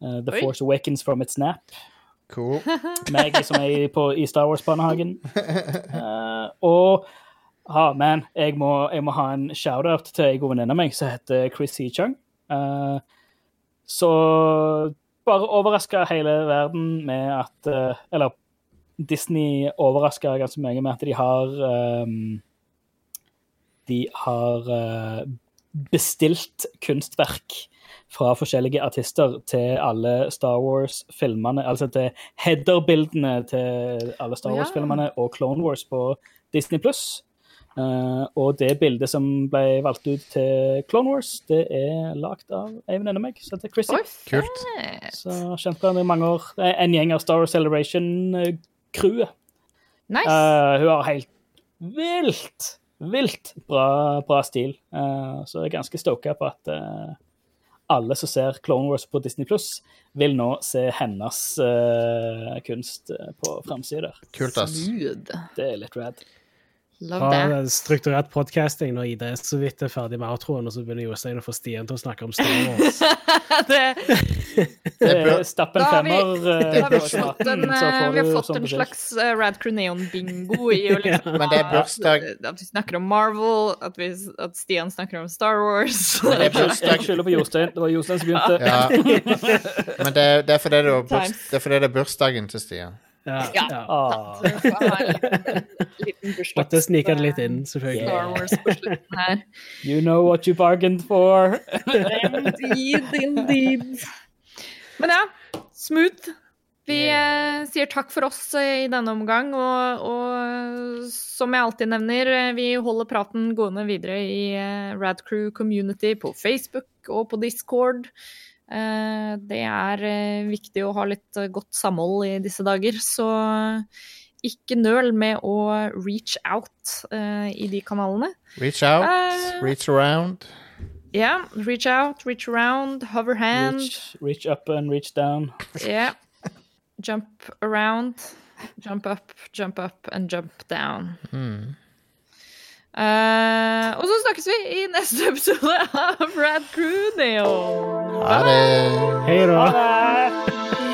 Uh, The Oi. Force Awakens from its nap. Cool. Maggie som er på, i Star Wars-barnehagen. Uh, og ah, man, jeg må, jeg må ha en shout-out til en god venninne av meg som heter Chris C. Chung. Uh, så bare overraska hele verden med at eh, Eller Disney overraska ganske mye med at de har ehm, De har eh, bestilt kunstverk fra forskjellige artister til alle Star Wars-filmene. Altså til header-bildene til alle Star Wars-filmene og Clone Wars på Disney pluss. Uh, og det bildet som ble valgt ut til Clone Wars, det er lagd av Eivind av meg, som heter Chrissy. Kult. Så kjent på henne i mange år. Det er en gjeng av Star Wars Celebration-crewet. Nice. Uh, hun har helt vilt, vilt bra, bra stil. Uh, så jeg er ganske stoka på at uh, alle som ser Clone Wars på Disney Pluss, vil nå se hennes uh, kunst på framsida der. Kult, ass. Det er litt rad. Love Fra strukturert podcasting når Ida er så vidt er ferdig med outroen, og så begynner Jostein å få Stian til å snakke om Star Wars. det, Det er stapp en Da har vi- femmer eh, da har vi fått en, så eh, vi har fått sånn en slags uh, Rad Crew Neon-bingo i å liksom Men det er bursdag. At vi snakker om Marvel, at, vi, at Stian snakker om Star Wars. Men det er bursdag. Jeg skylder på Jostein. Det var Jostein som begynte. Ja. Men det, er- det, er fordi det, burs, det er fordi det er bursdagen til Stian. Ja, Ja. ja. Ah. Liten, liten Måtte snike det litt inn, selvfølgelig. Star Wars på slutten her. You know what you bargained for. Indeed, indeed. Men ja, smooth. Vi eh, sier takk for oss eh, i denne omgang, og, og som jeg alltid nevner, eh, vi holder praten gående videre i eh, Radcrew Community på Facebook og på Discord. Eh, det er eh, viktig å ha litt eh, godt samhold i disse dager, så ikke nøl med å reach out eh, i de kanalene. Reach out, reach around. Ja, reach out, reach around, hover hand. Reach, reach up and reach down. Yeah. Jump around, jump up, jump up and jump down. Mm. Uh, og så snakkes vi i neste episode av Rad Crew Neo. Ha det. Hei da.